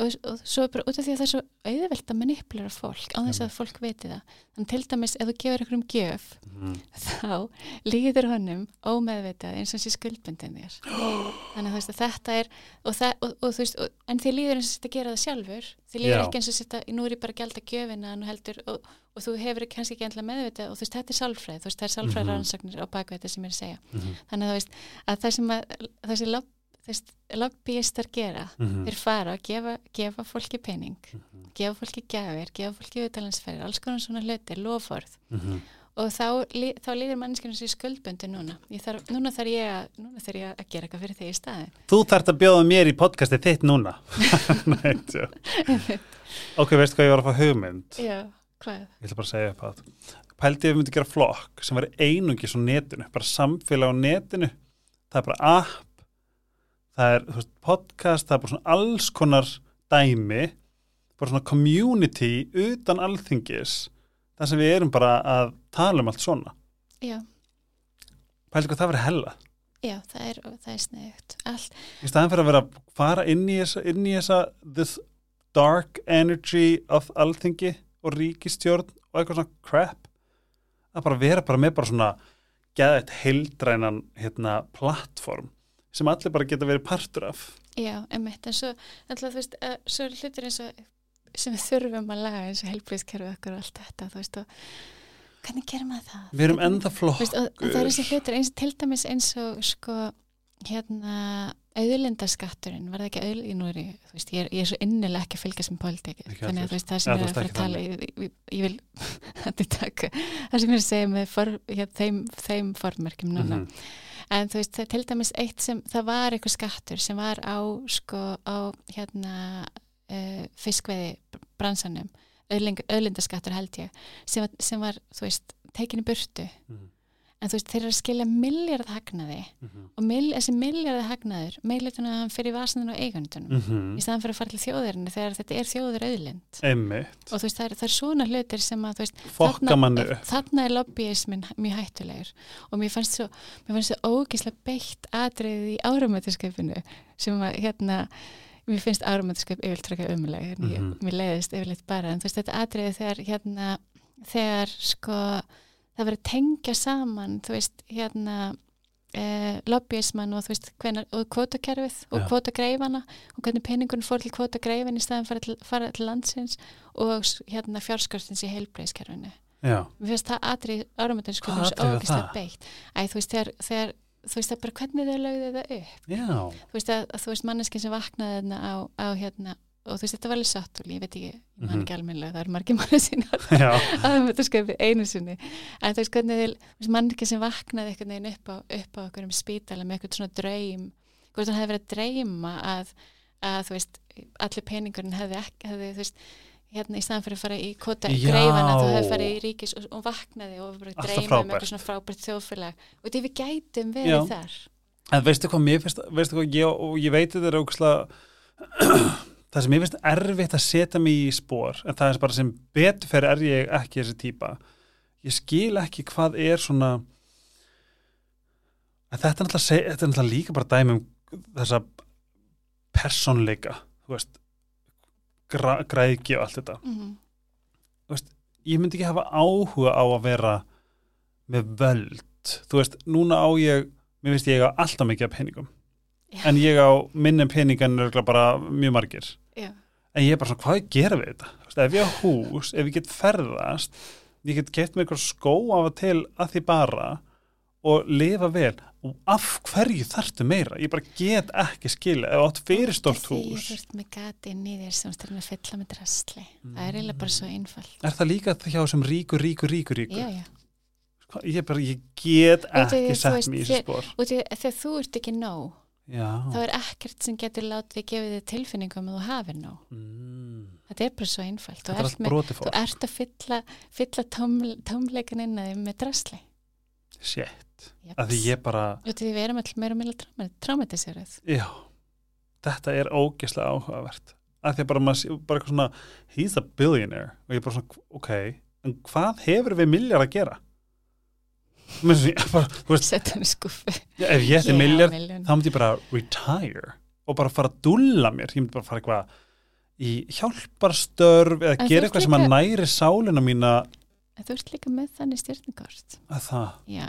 Og, og svo bara út af því að það er svo auðvelt að manipulera fólk á þess að fólk viti það. Þannig til dæmis ef þú gefur ykkur um gjöf Mhm. þá líður honum ómeðvitað eins og sé skuldbundin þér. *gasps* Þannig að að þetta er og það, og, og, veist, og, en þið líður eins og þetta gera það sjálfur. Þið líður Já. ekki eins og þetta, nú er ég bara að gælda gjöfina nú heldur, og, og þú hefur kannski ekki endla meðvitað og þú veist, þetta er sálfræð þú veist, það er sálfræð Mhm. rannsóknir á baku þetta sem ég er að segja Mhm. þannig að þú veist, að það sem að þessi lobbyistar gera Mhm. þeir fara að gefa, gefa fólki pening Mhm. gefa fólki gjafir, gefa fólki utalansferðir, alls konar svona hluti, loforð Mhm. og þá, þá líður mannskjörnum sér skuldbundi núna ég þarf, núna þarf ég að núna þarf ég að gera eitthvað fyrir þig í staði Þú þarft að bjóða mér í podcasti þitt núna. *laughs* Nei, *laughs* ok, veistu hvað ég var að fá hugmynd? já, hvað? Ég ætla bara að segja upp að pældi ef við myndum gera flokk sem var einungis á netinu, bara samfélag á netinu. Það er bara app, það er veist, podcast, það er bara svona alls konar dæmi, bara svona community utan alþingis, þar sem við erum bara að tala um allt svona. já, Pældi hvað það verið hella. já, það er, er allt, í staðan fyrir að vera að fara inn í þessa, inn í þessa this dark energy of alþingi og ríkistjórn og eitthvað svona crap að bara vera bara með bara svona geðið heildrænan hérna plattform sem allir bara geta verið partur af já, emitt en svo, alltaf, þú veist, að, svo er hlutir eins og sem við þurfum að laga eins og helbriðskerfi okkur og allt þetta, þú veist og hvernig gerum maður það? við erum enda Þú veist, og, og það er flokkur þessi hlutir eins, til dæmis eins og sko hérna auðlindaskatturinn, var það ekki auðlind nú er ég, ég er, ég er svo innilega ekki að fylgjast með politík, þannig að veist það sem ég er að fara að tala ég, ég, vil *laughs* það sem ég er að segja með for, hér, þeim, þeim formörkjum núna Mhm. en þú veist, það er til dæmis eitt sem það var eitthvað skattur sem var á sko á hérna uh, fiskveiði bransanum auðlindaskattur held ég sem var, sem var þú veist, tekin í burtu Mhm. En þú veist, þeir eru að skilja miljard hagnaði Mhm. og mil, þessi miljard hagnaður meilituna fyrir vasaninu og eigundunum Mhm. í staðan fyrir að fara til þjóðirinu þegar þetta er þjóður auðlind og þú veist, það er, það er svona hlutir sem að veist, upp þarna er lobbyismin mjög hættulegur og mér fannst svo, mér fannst svo ógíslega beitt atriðið í áramötuskapinu sem að hérna mér finnst áramötuskap yfirleitt frekar umuleg en ég, Mhm. mér leiðist yfirleitt bara en þú veist þetta atriðið þegar hérna þegar sko það verið að tengja saman þú veist hérna eh, lobbyisman og þú veist hvenar, og kvotakerfið og Já. kvotagreifana og hvernig peningun fór til kvotagreifin í staðan fara til, fara til landsins og hérna fjárskostins í heilbreiðskerfinu já, Mér finnst það svo atriði var ógislega það? beitt. Æ, þú veist, þegar, þegar, þú veist, það er bara hvernig þau lögðu það upp. já, Þú veist, að, að þú veist, manneskin sem vaknaði á, á hérna, og þú veist, þetta var alveg sattúli, ég veit ekki, ég man Mhm. ekki almennilega, það er margir *laughs* manni sína *laughs* já áramöndaskapi einu sinni. En þú veist, hvernig þú veist, manneskin sem vaknaði einhvern veginn upp á, upp á okkur um spítala með eitthvað svona draum, hvort hann hefði verið að dreyma að, að þú veist, allir peningurinn hefði ekki, hefði, þú veist, hérna í staðan fyrir að fara í kota greifana þú hefði farið í ríkis og, og vaknaði og bara dreyma um eitthvað svona frábært þjóðfélag og því við gætum verið Já. þar En veistu hvað mér veistu hvað ég, og ég veit þetta er ógslag, *clears throat* *clears throat* það sem mér finnst erfitt að setja mig í spór, en það er bara sem betur fyrir er ég ekki þessi típa. Ég skil ekki hvað er svona, en þetta er náttúrulega, þetta er náttúrulega líka bara dæmi um þessa veist, gra, græðki og allt þetta. mm Ég myndi ekki hafa áhuga á að vera með völd, þú veist, núna á ég, mér finnst ég á alltaf mikið af peningum. Já. en ég á minni peningan er bara mjög margir Já. en ég er bara svona, hvað gera við þetta? Þú veist, ef ég á hús, ef ég get ferðast ég get gett með eitthvað skó af og til að því bara og lifa vel og af hverju þarftu meira? Ég bara get ekki skilja ef átt fyrir stórt Því hús þú ert með gati inn í þér sem styrna að fylla með drasli það er eiginlega bara svo einfalt er það líka hjá sem ríkur, ríkur, ríkur, ríkur já, já. Ég, bara, ég get ekki sett mig í þessu spór því, þegar þú ert ekki nóg já. Þá er ekkert sem getur látið gefa þig tilfinningum að þú hafir nóg. Mm. þetta er bara svo einfalt. Þú er með, þú ert að fylla, fylla tóm, tómleikan inn að þig með drasli. Japs. að því ég bara því við erum alltaf meira og meira traumatiserað Já, þetta er ógeðslega áhugavert. Að því að bara maður, bara svona he's a billionaire. Og ég er bara svona, ok en hvað hefur við miljard að gera Mér finnst ég bara, þú veist, setja skuffu. Já, ef ég ætti milljón. þá myndi ég bara retire og bara fara að dúlla mér, ég myndi bara fara eitthvað í hjálparstörf eða En gera eitthvað sem að líka- næri sálina mína. Þú ert líka með þannig stjórnukort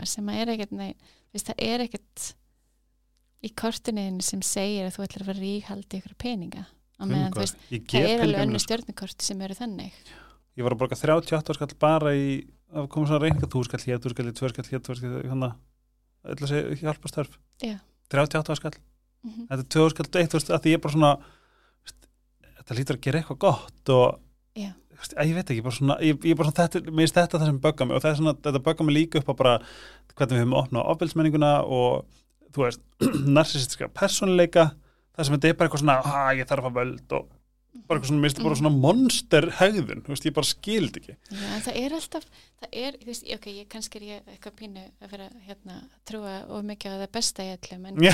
sem að er ekkert nei, veist, það er ekkert í kortuniðinu sem segir að þú ætlar að fara ríkhaldi ykkur peninga. Meðan veist, það er alveg önnu stjórnukort sem eru þannig. Ég var að borga 38 skall bara í að koma svona reyninga, þú skall hér, þú skall hér, tvö skall hér, tvö skall hér, hérna ætla að segja hjálpastörf Já. 38 skall, mm -hmm. þetta er 2 skall eitt, þú veist, að því ég er bara svona þetta lítur að gera eitthvað gott og Já. veist, að ég veit ekki, bara svona, ég, ég bara svona þetta, mér finnst þetta það sem bögga mig og það er svona, þetta bögga mig líka upp á bara hvernig við höfum opnað ofbeldsmenninguna og þú veist, *clears throat* narsisstiska persónuleika, það sem þetta er bara eitthvað svona, að ég þarf að völd og bara eitthvað svona, mér finnst þetta bara svona monster hegðun, þú veist, ég bara skild ekki. Já, það er alltaf, það er, þú veist, ok, ég kannski er ég eitthvað pínu að vera hérna, trúa of mikið á það besta í öllum, en,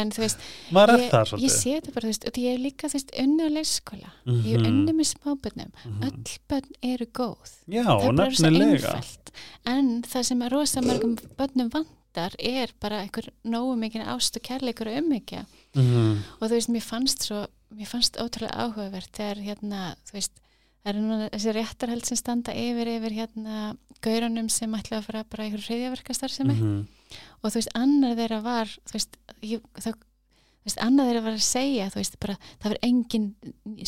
en þú veist, ég, það ég sé þetta bara, þú veist, og ég er líka, þú veist, unni á leikskóla, ég er Mhm. unni með smábönnum, Mhm. öll bönn eru góð, Já, það er bara svo einfalt, en það sem að rosa mörgum bönnum vantar er bara einhver nógu mikið ást og kærleikur og umhyggja. Mhm. og þú veist, mér fannst svo mér fannst ótrúlega áhugavert þegar hérna, þú veist, það er núna þessi réttarhald sem standa yfir yfir hérna gaurunum sem ætla að fara bara einhverju hriðjaverkastar Mhm. og þú veist, annar þeirra var þú veist, ég, það Þú veist, annað þeirra var að segja, þú veist, bara það verður enginn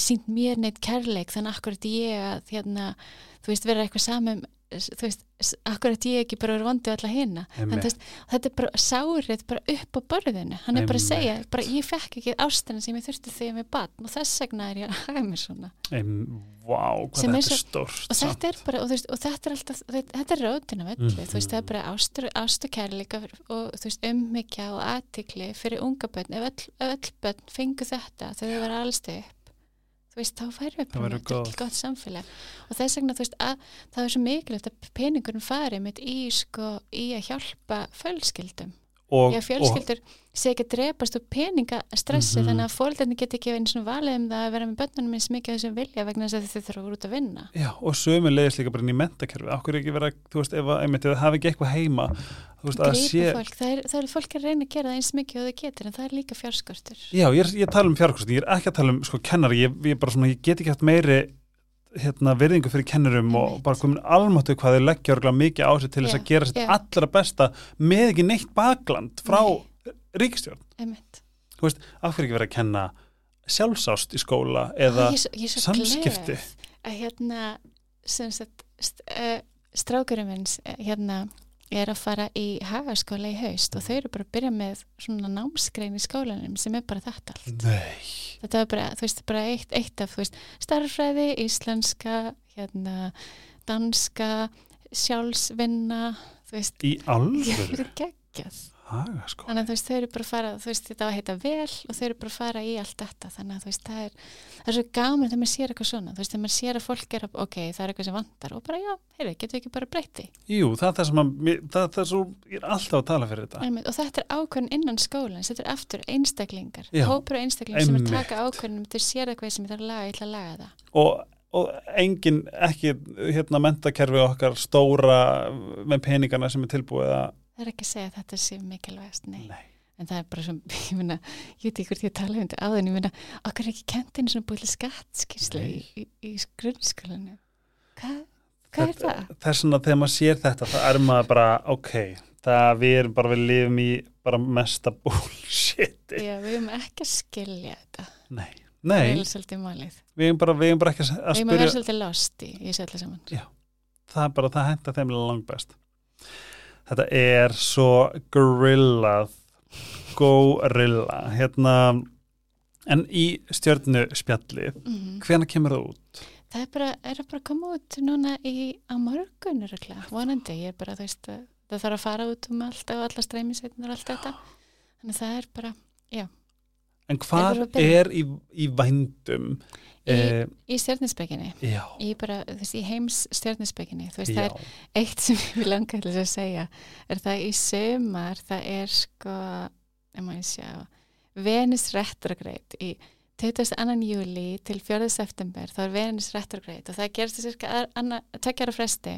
sínt mér neitt kærleik þannig akkurat ég að hérna, þú veist, vera eitthvað samum þú veist, akkurat ég ekki bara verið vondi alla hina, en þú veist, þetta er bara sárið bara upp á borðinu. Hann er bara að segja, bara ég fekk ekki ástina sem ég þurfti þegar með batn og þess vegna er ég að hafa mér svona. Vá, hvað er þetta er stórt og þetta er bara, og, þú veist, og þetta er alltaf þetta, er rótina velli, þú veist, það er bara ástur, ást og þú veist, ummykja og aðtikli fyrir unga börn, ef öll, öll börn fengu þetta þegar þau verða alls upp þú veist, þá færum við bara þetta gott. samfélag og þess vegna, þú veist, að það er svo mikilvægt að peningurinn fari mitt í, sko, í að hjálpa fjölskyldum og, Já, fjölskyldur sé ekki að drepast úr peningastressi Mhm. þannig að fóreldarnir get ekki eins og valið um það að vera með börnunum eins mikið þessum vilja vegna þess að þau þurfa að vera út að vinna. og, já, og sömu leiðis líka bara inn í mentakerfi okkur ekki vera, þú veist, ef, að- einmitt, ef það hafi ekki eitthvað heima veist, sé fólk, það er, það er fólk að reyna að gera það eins mikið og þau getur en það er líka fjárskortur. Já, ég, er- ég tala um fjárkostin, ég er ekki að tala um sko kennari, ég, ég, svona, ég get ekki haft meiri hérna, virðingu fyrir kennurum og bara komin almáttu hvað þau leggja örgulega mikið á sig til þess Já, að gera sitt já. allra besta með ekki neitt bakland frá ríkistjórn. Einmitt. Af hverju ekki verið að kenna sjálfsást í skóla eða Ó, ég, svo- ég svo samskipti? Að hérna, sem sagt, st uh, strákurinn minn eh, hérna er að fara í hagaskóla í haust og þau eru bara að byrja með svona námsgrein í skólanum sem er bara þetta allt. Nei. þetta var bara, þú veist, bara eitt, eitt af, þú veist, starffræði, íslenska, hérna, danska, sjálfsvinna, þú veist, Í *laughs* þetta alvöru? er geggjað. Haga sko. Þannig að þú veist, þau eru bara að fara, þú veist, þetta var að heita vel og þau eru bara að fara í allt þetta. Þannig að þú veist, það er, það er svo gaman þegar maður sér eitthvað svona, þú veist, þegar maður sér að fólk er að, ok, það er eitthvað sem vantar og bara, já, heyrðu, getur við ekki bara breytti. Jú, það er það sem að, það, það er svo, ég er alltaf að tala fyrir þetta. Og þetta er ákvörn innan skólans, þetta er aftur einstaklingar, Já, hópur og einstaklingar og engin ekki hérna mentakerfi okkar stóra með peningana sem er tilbúið að Það er ekki að segja að þetta sé mikilvægast, nei. Nei. En það er bara svo, *laughs* ég meina, ég veit ekki hvort ég tala um þetta áðan, ég meina, okkar er ekki kentinu svona búið til skattskýrslu í, í, grunnskólanu. Hvað, hvað er það? þess vegna þegar maður sér þetta það er maður bara, ok það við erum bara, við lifum í bara mesta *laughs* bullshit Já, við höfum ekki að skilja þetta. nei, Það nei, er svolítið málið. við erum bara, við erum bara ekki að Við höfum að spyrja vera svolítið lost í, öllu saman. það er bara, það henda þeim langt best þetta er svo gorillað gorilla hérna en í stjörnu spjallið Mm. hvena kemur það út? Það er bara, er að bara koma út núna í, á morgun, öruglega, vonandi. Ég er bara, þú veist, að það þarf að fara út um allt og alla streymisveitnir og allt þetta. Þannig að það er bara, en hvað að er í, í vændum? Í- Eh, í stjörnispekinni. já, Í í heims stjörnispekinni. Þú veist, já. það er eitt sem ég vil langa til að segja er það í sömar það er sko ef maður sjá Venus retrograde í 22. júli til 4. september þá er Venus retrograde og það gerst það cirka tveggjara fresti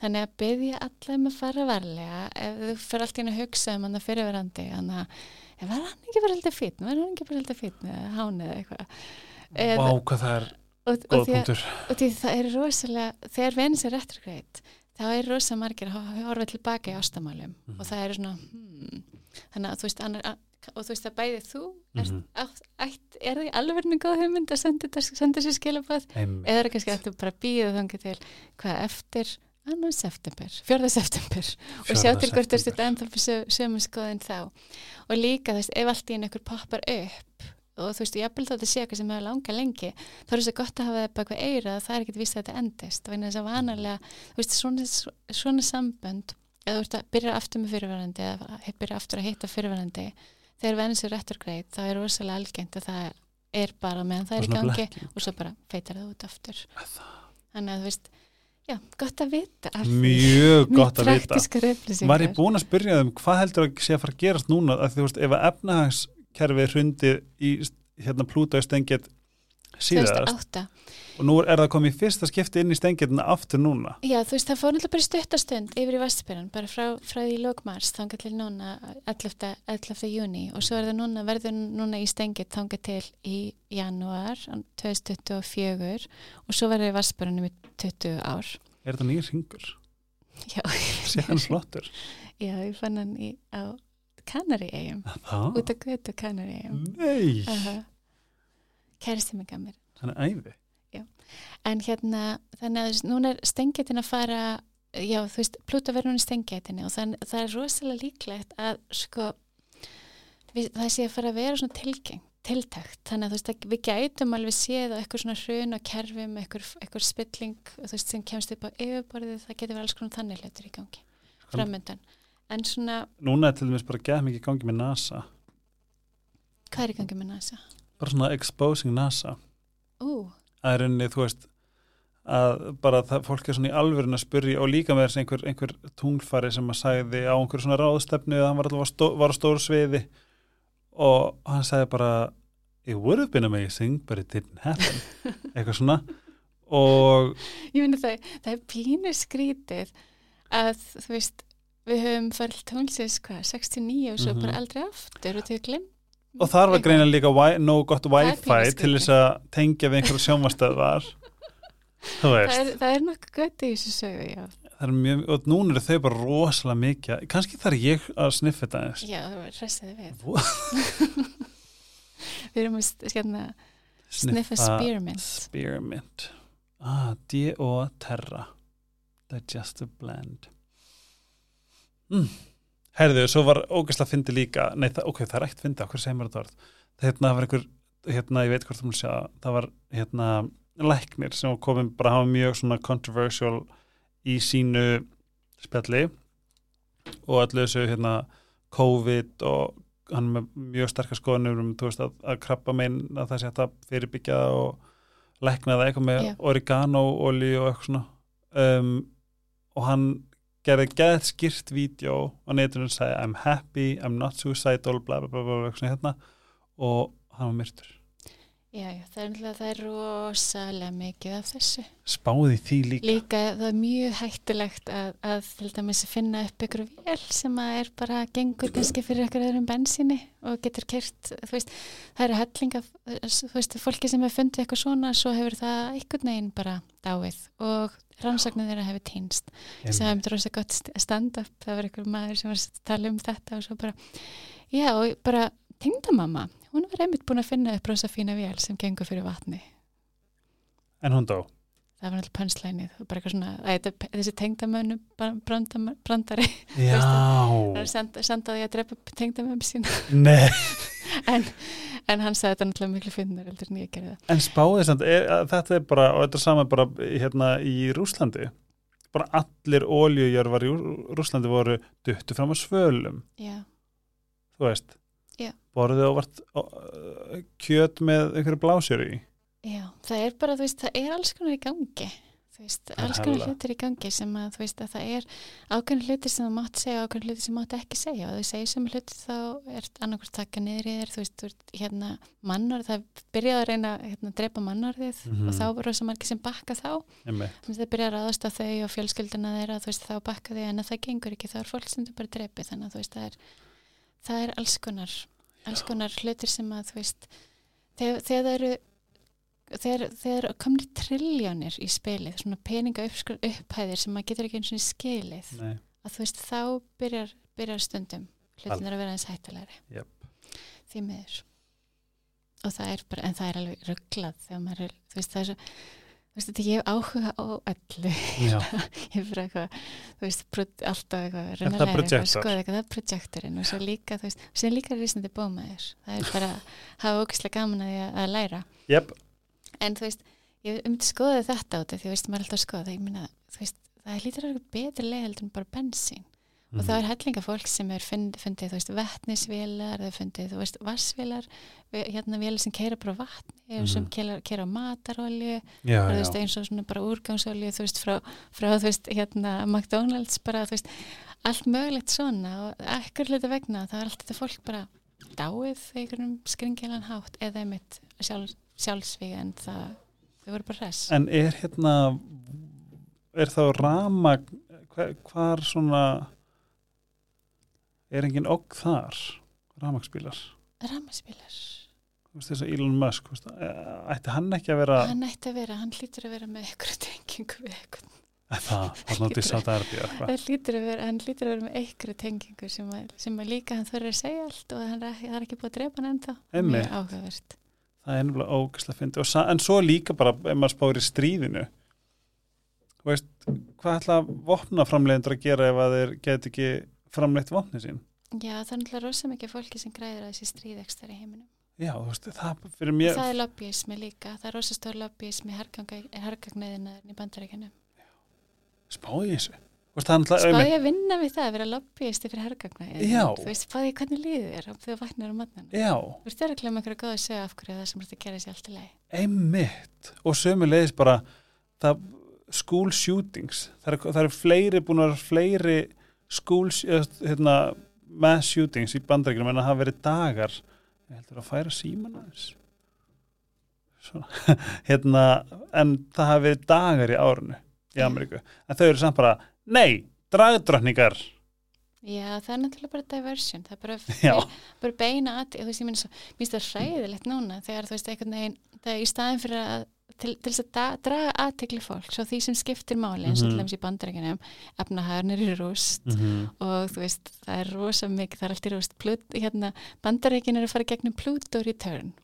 þannig að byggja allir með fara varlega ef þú fyrir alltaf inn að hugsa um hann að fyrirverandi þannig að var hann ekki bara alltaf fítn var hann ekki bara alltaf fítn eða hán eða eitthvað Vá, hvað það er góð því punktur og því það er rosalega þegar Venus er retrograde þá er rosalega margir að horfa tilbaka í ástamálum Mhm. og það er svona hmm, þannig að þú veist annar, og þú veist að bæði þú ert, Mhm. átt, ætt, er það í alveg góð hugmynd að senda, senda sér Einmitt. eða er það kannski eftir bara býða þangi til hvað eftir annan september, fjörða september. Og sjá til hvort þú september. ert ennþá sömu skoðin þá. Og líka þú veist, ef allt í einu einhver poppar upp og þú veist, ég vil þetta sé eitthvað sem hefur langa lengi þá er þess að gott að hafa það bak við eira það er ekkert víst að þetta endist. Og þess að vanalega, þú veist, svona, svona sambönd eða þú veist að byrja aftur með fyrirverandi eða byrja aftur að hitta fyrirverandi þegar Venus er retrograde þá er rosalega algengt að það er bara meðan það er í gangi og svo bara feitar það út aftur. Þannig að þú veist, já, gott að vita. Mjög gott að vita. Var ég búin að spyrja þeim hvað heldur að sé að fara að gerast núna? Að þú veist ef að efnahagskerfið hrundi í hérna Plúta í stengið síðast 2008 og nú er það komið fyrsta skipti inn í stengirna aftur núna Já, þú veist, það fór náttúrulega bara í stuttastund yfir í Vestbyrjan, bara frá, frá því lókmars þangað til núna 11. 11. júni og svo er það núna, verður núna í stengið þangað til í janúar 2024 og svo verður í Vestbyrjanum í 20 ár Er þetta nýr ringur? Já, Sér hann flottur *laughs* já ég fann hann í, á Kanari-eigum, Það? út af götu Kanari-eigum Nei, uh -huh. Kæristi mig gamir hann er æði En hérna, þannig að núna er stengitin að fara, já, þú veist, Plúta verður núna í stengitinu og þann, það er rosalega líklegt að, sko, við, það sé að fara að vera svona tilgeng, tiltækt. Þannig að þú veist, að við gætum alveg séð á eitthvað svona hrun og kerfum, eitthvað, spilling, veist, sem kemst upp á yfirborðið, það getur verið alls konar þannig hlutur í gangi, framöndan. En svona, Núna er til dæmis bara gæð mikið í gangi með NASA hvað er í gangi með NASA? Bara svona exposing NASA Ú, að rauninni, þú veist að bara það, fólk er svona í alvörun að spyrja og líka með þess einhver, einhver tunglfari sem að sagði á einhver svona ráðstefnu að hann var alltaf stó, var á stóru sviði og hann sagði bara it would have been amazing but it didn't happen *laughs* eitthvað svona og Ég myndi það, það er pínu skrítið að þú veist, við höfum farið tónlisins hvað, 69 og svo Mhm. bara aldrei aftur og þau glemt. Og þar var greina líka nóg gott wifi til þess að tengja við einhverju sjónvastöðvar *laughs* Það er, það er nokkuð gött í þessu sögu, já. það er mjög, og núna eru þau bara rosalega mikið kannski þarf ég að sniffa þetta eins Já, það var hressaði við. *laughs* Við erum að st- hérna, sniffa spearmint. spearmint ah, D.O. Terra digestive blend mm. Herðu, svo var ógæslega fyndi líka, nei, það, ok, það er ekkert fyndi okkur segir mér þetta orð? Hérna var einhver, hérna, ég veit hvort þú mér sjá það var, hérna, læknir sem komin bara að hafa mjög svona controversial í sínu spjalli og allir þessu, hérna COVID og hann með mjög sterkar skoðanur um þú veist, að, að krabba megin að það sé að fyrirbyggja það og lækna það eitthvað með Já. oregano olíu og eitthvað svona. Um, og hann gerði geðt skýrt vídeo á netinu og sagði I'm happy, I'm not suicidal bla bla bla bla, hérna. Og hann var myrtur. Já, já, það er, náttúrulega- það er rosalega mikið af þessu. spáði því líka. Líka það er mjög hættulegt að, að til dæmis finna upp ykkur vél sem að er bara gengur kannski fyrir ykkur öðrum bensíni og getur kert, þú veist, það eru hellinga, þú veist, fólki sem hefur fundið eitthvað svona, svo hefur það einhvern veginn bara dáið. Og rannsóknir þeirra hefur týnst. sem hefur rosa gott st- stand-up, það var ykkur maður sem var að tala um þetta og svo bara, já, og bara tengdamamma, hún var einmitt búin að finna upp rosa fína vél sem gengur fyrir vatni. en hún dó? Það var alltaf pönslænið bara eitthvað svona, að þessi tengdamönu brandari. Já, það er senda, sendaði að drepa tengdamömu sína. Nei *laughs* *laughs* en, en hann sagði þetta náttúrulega miklu finnar heldur en ég gerði það En spáði samt, er, að þetta er bara, og þetta er sama bara hérna í Rúslandi, bara allir óljujörvar í Rú- Rúslandi voru duttu fram á svölum, já, þú veist. Já. Borðið ávart kjöt með einhverju blásjöru í. já, það er bara þú veist, það er alls konar í gangi þú veist, alls konar hlutir í gangi sem að þú veist að það er ákveðin hlutir sem þú mátt segja og ákveðin hlutir sem þú mátt ekki segja. Og þú segir sem hlutir þá er annarkvært taka niður í þér þú veist, þú veist, hérna mannorð það byrjaði að reyna hérna, að drepa mannorðið Mhm. og þá voru rosa margir sem bakka þá. Það byrjaði að ráðast á þau og fjölskylduna þeirra þú veist, þá bakka þau en að það gengur ekki þá er fólk sem þau bara drepi þannig að þú veist, það er, það er alls konar alls konar þú þegar, þegar það eru þegar, þegar komni trilljónir í spilið, svona peninga uppskur, upphæðir sem maður getur ekki eins og skilið nei, að þú veist, þá byrjar, byrjar stundum hlutin að vera eins hættulegri. Jöp. því miður. Og það er bara, en það er alveg rugglað þegar maður er, þú veist, það er svo þú veist, þetta ég hef áhuga á öllu. *laughs* Ég er bara eitthvað, þú veist, alltaf eitthvað, Er það að projector? skoða eitthvað, það er projektorinn og svo líka, þú veist, sem líka risnandi bómaður, það er bara hafa ógæslega gaman að, að, að læra. Jöp, en þú veist, ég umti skoða þetta af því, þú veist, maður er alltaf að skoða ég meina, þú veist, það hlýtur að vera betri leið heldur en bara bensín og Mhm. það er hellinga fólk sem er fund, fundið, þú veist, vetnisvélar, það er fundið, þú veist, vassvélar, hérna vélar sem keira bara vatni, mm sem Mhm. keira, keira matarolju, já, þú já, veist, eins og svona bara úrgangsolju, þú veist, frá, frá þú veist, hérna, McDonalds bara, þú veist, allt mögulegt svona og ekkur hluti vegna, það er allt þetta fólk bara dáið einhvernum skringilan hátt eða einmitt sjálf, sjálfsvíga en það, þau voru bara hress. en er hérna er þá rama hvar, hvar svona er engin okk þar ramagsbílar veist þess að Elon Musk veist, ætti hann ekki að vera Hann ætti að vera, hann hlýtur að vera með einhverju tengingu við eitthvað. Það, nátti sátt að að vera, hann hlýtur að vera með einhverju tengingu sem að, sem að líka hann þurfi að segja allt og hann það er ekki búið að drepa hann ennþá. Mjög áhugavert. Það er ennumlega ógæslega fyndi sa- en svo líka bara ef maður spáir í stríðinu. Veist hvað ætla vopnaframleiðendur að gera ef að þeir get ekki framleitt vopni sín? Já, það er náttúrulega rosa mikið fólki sem græðir að þessi stríðekstar í heiminum. já, þú veist, það fyrir mér Það er lobbyismi líka, það er rosa stór lobbyismi hergagneðina í bandaríkjunum. spáði þessu Er Spáði að vinna við það að vera lobbyisti fyrir hergagneðina. Já. Þú veist, spáði hvernig líður þér þegar þú vaknar á matnana. já, Þú veist, það er að klemma einhverju góða sög af hverju það sem þetta gerir sér allt í leið. einmitt og sömulegis bara það, school shootings það eru, eru fleiri búin að vera fleiri school hérna, mass shootings í bandaríkjunum en það hafa verið dagar ég heldur að færa síman aðeins Svona. *laughs* hérna, en það hafa verið dagar í árunu í Ameríku en þau eru samt bara, nei, dragdrottningar Já, það er náttúrulega bara diversion, það er bara, *laughs* já, bara beina að, þú veist, ég finnst það hræðilegt núna þegar þú veist, einhvern veginn, það er í staðin fyrir að til, til þess að da, draga aðtekli fólk svo því sem skiptir máli eins og Mhm. til dæmis í bandarækjunum efnahæðurnir eru rúst mm og þú veist, það er rosa mikið, það er allt í rúst. Hérna, bandarækjun eru að fara gegnum Pluto Return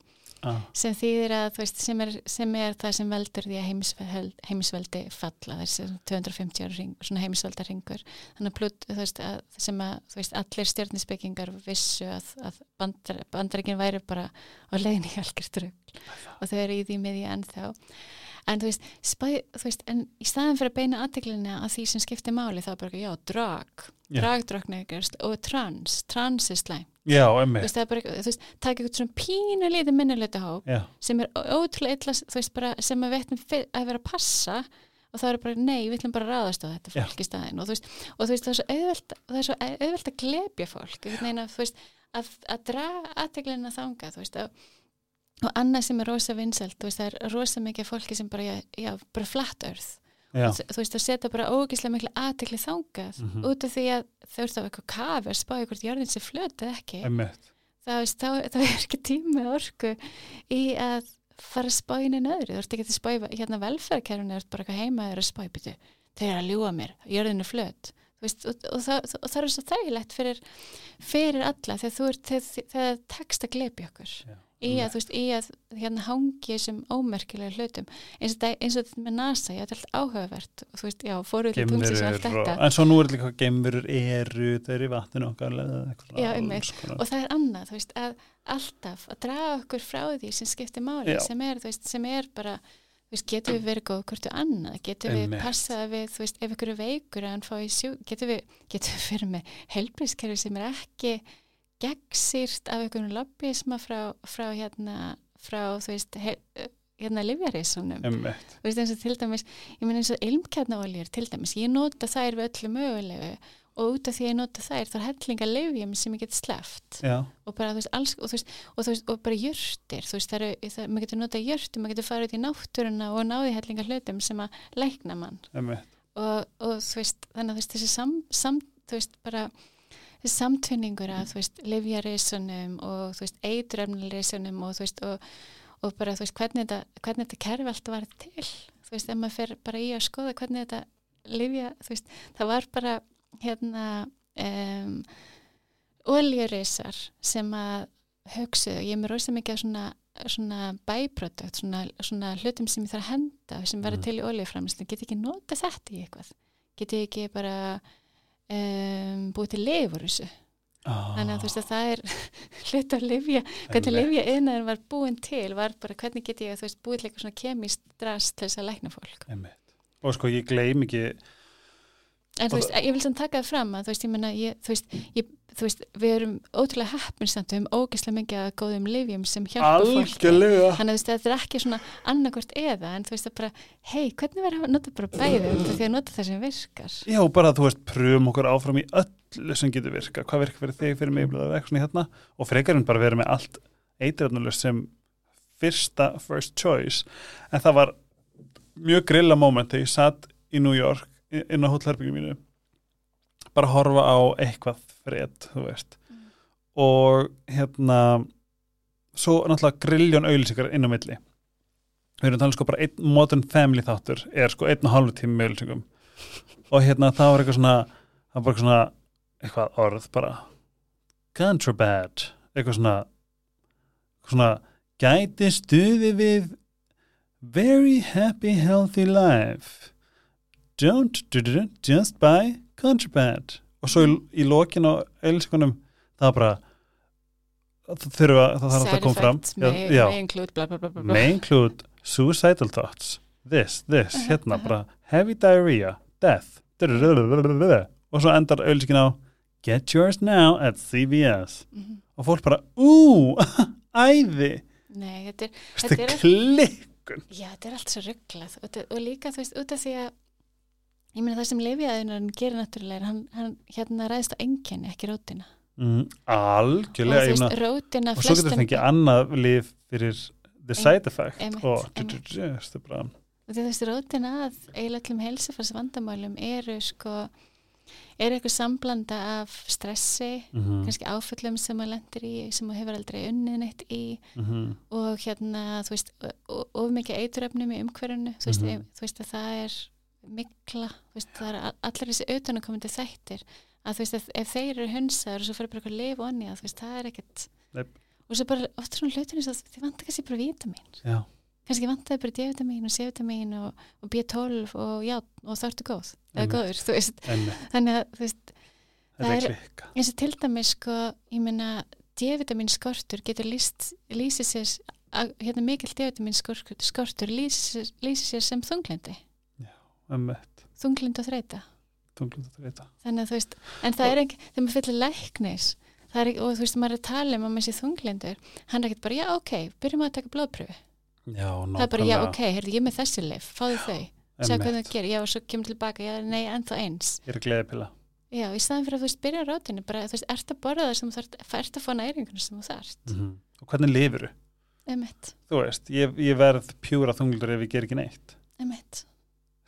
ah, sem þýðir að, veist, sem er, sem er það sem veldur því að heimisveldi, heimisveldi falla, þessi 250 ára heimisvelda ringur þannig Plut, veist, að sem að veist, allir stjórnisbyggingar vissu að, að bandar, bandaríkin væri bara á algjört rugl og þau eru í því miði ennþá en þú veist, spæ, þú veist en í staðin fyrir að beina aðteklina að því sem skiptir máli þá er bara, já, drag. Já. dragdrokknegust og trans. Trans er slæm, já, þú veist, það er bara þú veist, taka eitthvað svona pínu lítið minnuleita hóp já, sem er ótrúlega illa, þú veist bara sem að fyr- að vera að passa og það er bara, nei, við ætlum bara að ráðast á þetta Já. fólk í staðin og þú veist, og þú veist það er svo auðvelt, það er svo auðvelt að glepja fólk þú veist, að, að draga aðteglina þanga, þú veist, að, og annað sem er rosa vinsælt, þú veist, það er rosa mikið fólki sem bara, já, já bara flat earth, og, þú veist, að setja bara ógislega miklu aðtegli þangað, Mhm. út af því að þau ert á eitthvað kafi að spája hvort jörðin sé flöt eða ekki, það, veist, þá, þá er ekki tími og orku í að fara að spá inn í öðru, þú ert ekki að spá í hérna velferðkerfinu, þú ert bara eitthvað heima þeir að spá í byttu, þeir eru að ljúa mér jörðin er flöt. Veist, og, og, það, og það er svo þægilegt fyrir, fyrir alla þegar þú ert þegar, þegar tekst að glepi okkur. Já. Í að, þú veist, í að hérna hangi þessum ómerkilega hlutum. Eins og, eins og þetta með NASA, ég þetta er allt áhugavert. Og þú veist, já, fóruð til punktis og allt og, þetta. En svo nú er líka geimverur eru, þeir eru í vatninu okkar Já, konar. og það er annað, þú veist, að alltaf að draga okkur frá því sem skiptir máli Já. sem er, þú veist, sem er bara þú veist, getum við verið góð hvort við annað? Getum við passað við, þú veist, ef ykkur er veikur að hann fái sjú, getum við getum við fyrir með helbriðskerfi sem er ekki gegnsýrt af einhvern lobbyisma frá, frá hérna frá, þú veist, he, hérna livjarisunum Einmitt. þú veist eins og til dæmis, ég meina eins og ilmkjarnaoljur til dæmis, ég nota þær við öllu mögulegu og út af því að ég nota þær þá er hellinga livjum sem ég get Já, og bara þú veist, alls, og, þú veist, og, þú veist, og bara jörtir, þú veist, það eru, það, maður getur notað jörtir, maður getur farið út í náttúruna og náði hellinga hlutum sem að lækna mann. Og, og þú veist, þannig að þú veist, þessi sam, sam, þú veist, bara þessi samtvinningur að, þú veist, livjarisunum og þú veist, eituröfnulrisunum og þú veist, og, og bara, þú veist, hvernig þetta, hvernig þetta kerfi allt var til, þú veist, ef maður fer bara í að skoða hvernig þetta livja, þú veist, það var bara, hérna, um, oljurisar sem að hugsuðu, ég er með rosa mikið af svona, svona byproduct, svona, svona hlutum sem ég þarf að henda, sem verður Mhm. til í oljuframlislu, get ekki nota þetta í eitthvað, get ekki bara um, búið til lifur þessu, Ah, þannig að þú veist að það er *laughs* hlut að lifja, hvernig lifja innan var búin til, var bara hvernig get ég þú veist búið til eitthvað svona kemist drast til þess að lækna fólk. Einmitt. Og sko, ég gleym ekki En þú veist, ég vil samt taka það fram að þú veist, ég menna, ég, þú veist, ég, þú veist, við erum ótrúlega heppinsamt, við höfum ógeðslega mikið að góðum lifjum sem hjálpa fólki. algjörlega Þannig að þú veist, þetta er ekki svona annarkvort eða, en þú veist, það bara, hei, hvernig verður að nota bara bæði út af því að nota það sem virkar? Já, bara þú veist, pröfum okkur áfram í öllu sem getur virka, hvað virkar fyrir þig, fyrir mig eða eitthvað svona hérna, og frekarinn bara verið með allt eitrarnalust sem fyrsta first choice, en það var mjög grilla moment þegar ég satt í New York inn á hótelherbygginu mínu. Bara horfa á eitthvað fred, þú veist. Og hérna svo náttúrulega grilljón auðlýsingar inn á milli. Við erum að tala um sko bara einn modern family þáttur er sko einn og hálfu tími með auðlýsingum og hérna það var eitthvað svona það var bara eitthvað svona eitthvað orð bara contraband eitthvað svona svona gæti stuði við very happy healthy life don't do do, just buy contraband. Og svo í, í lokin á eilsingunum það var bara það þurfa, það þarf alltaf að koma fram. May, já, may include bla bla bla may include suicidal thoughts. This, this, hérna bara heavy diarrhea, death og svo endar auðlýsingin á get yours now at CVS Mhm. og fólk bara, ú, *laughs* æði. Nei, þetta er, er er- klikkun? Já, þetta er allt svo rugglað og líka, þú veist, út af því að ég meina það sem lifiðaðunar gerir náttúrulega er hann, hann hérna ræðist á enginni, ekki rótina mm, og algjörlega þú ég meina- veist, rótina og svo getur það fengið annað lif fyrir the side effect einmitt, og einmitt. just, bara, og þú veist, rótina að eiginlega öllum heilsufars vandamálum eru sko er eitthvað samblanda af stressi mm kannski áföllum sem maður lendir í sem maður hefur aldrei unnið neitt í -hmm. og hérna, þú veist of mikið eituröfnum í umhverfinu þú, veist, Mhm. mm þú veist að það er mikla, veist, það er a- allir þessi auðvitaðnakomandi þættir að þú veist að ef þeir eru hunsaður og svo fyrir bara eitthvað lif og annað, þú veist, það er ekkert Nei. og svo bara oft svona að þið vantar kannski bara vítamin kannski vantar bara D-vitamin og C-vitamin og, og B12 og já, og þá ertu góð. Eða góður, þú veist, en þannig að þú veist, Það er eins og til dæmis sko, ég meina D-vitamin skortur getur lýsið sér hérna mikill D-vitamin skortur, lýsir sér sem þunglindi emmett, þunglind og þreita tunglum þetta reyta þannig að þú veist, en það er ekki þegar maður fyllir læknis það er og þú veist, maður er að tala um að maður sé þunglindur hann er ekkert bara, já ok, byrjum að taka blóðpröfu já, það er bara, já ok, heyrðu, ég með þessi lif fáðu þau, segja hvað það gerir. Já, og svo kemur tilbaka, já, nei, ennþá eins. Ég er að gleða pila já, í staðan fyrir að þú veist, byrja rátinu bara, þú veist, ert að borða það sem þú þarft ert að fá næringunum sem þú þarft. -hmm. og hvernig lifuru? emitt, þú veist, ég, ég verð pjúra þungldur ef ég ger ekki neitt. Emitt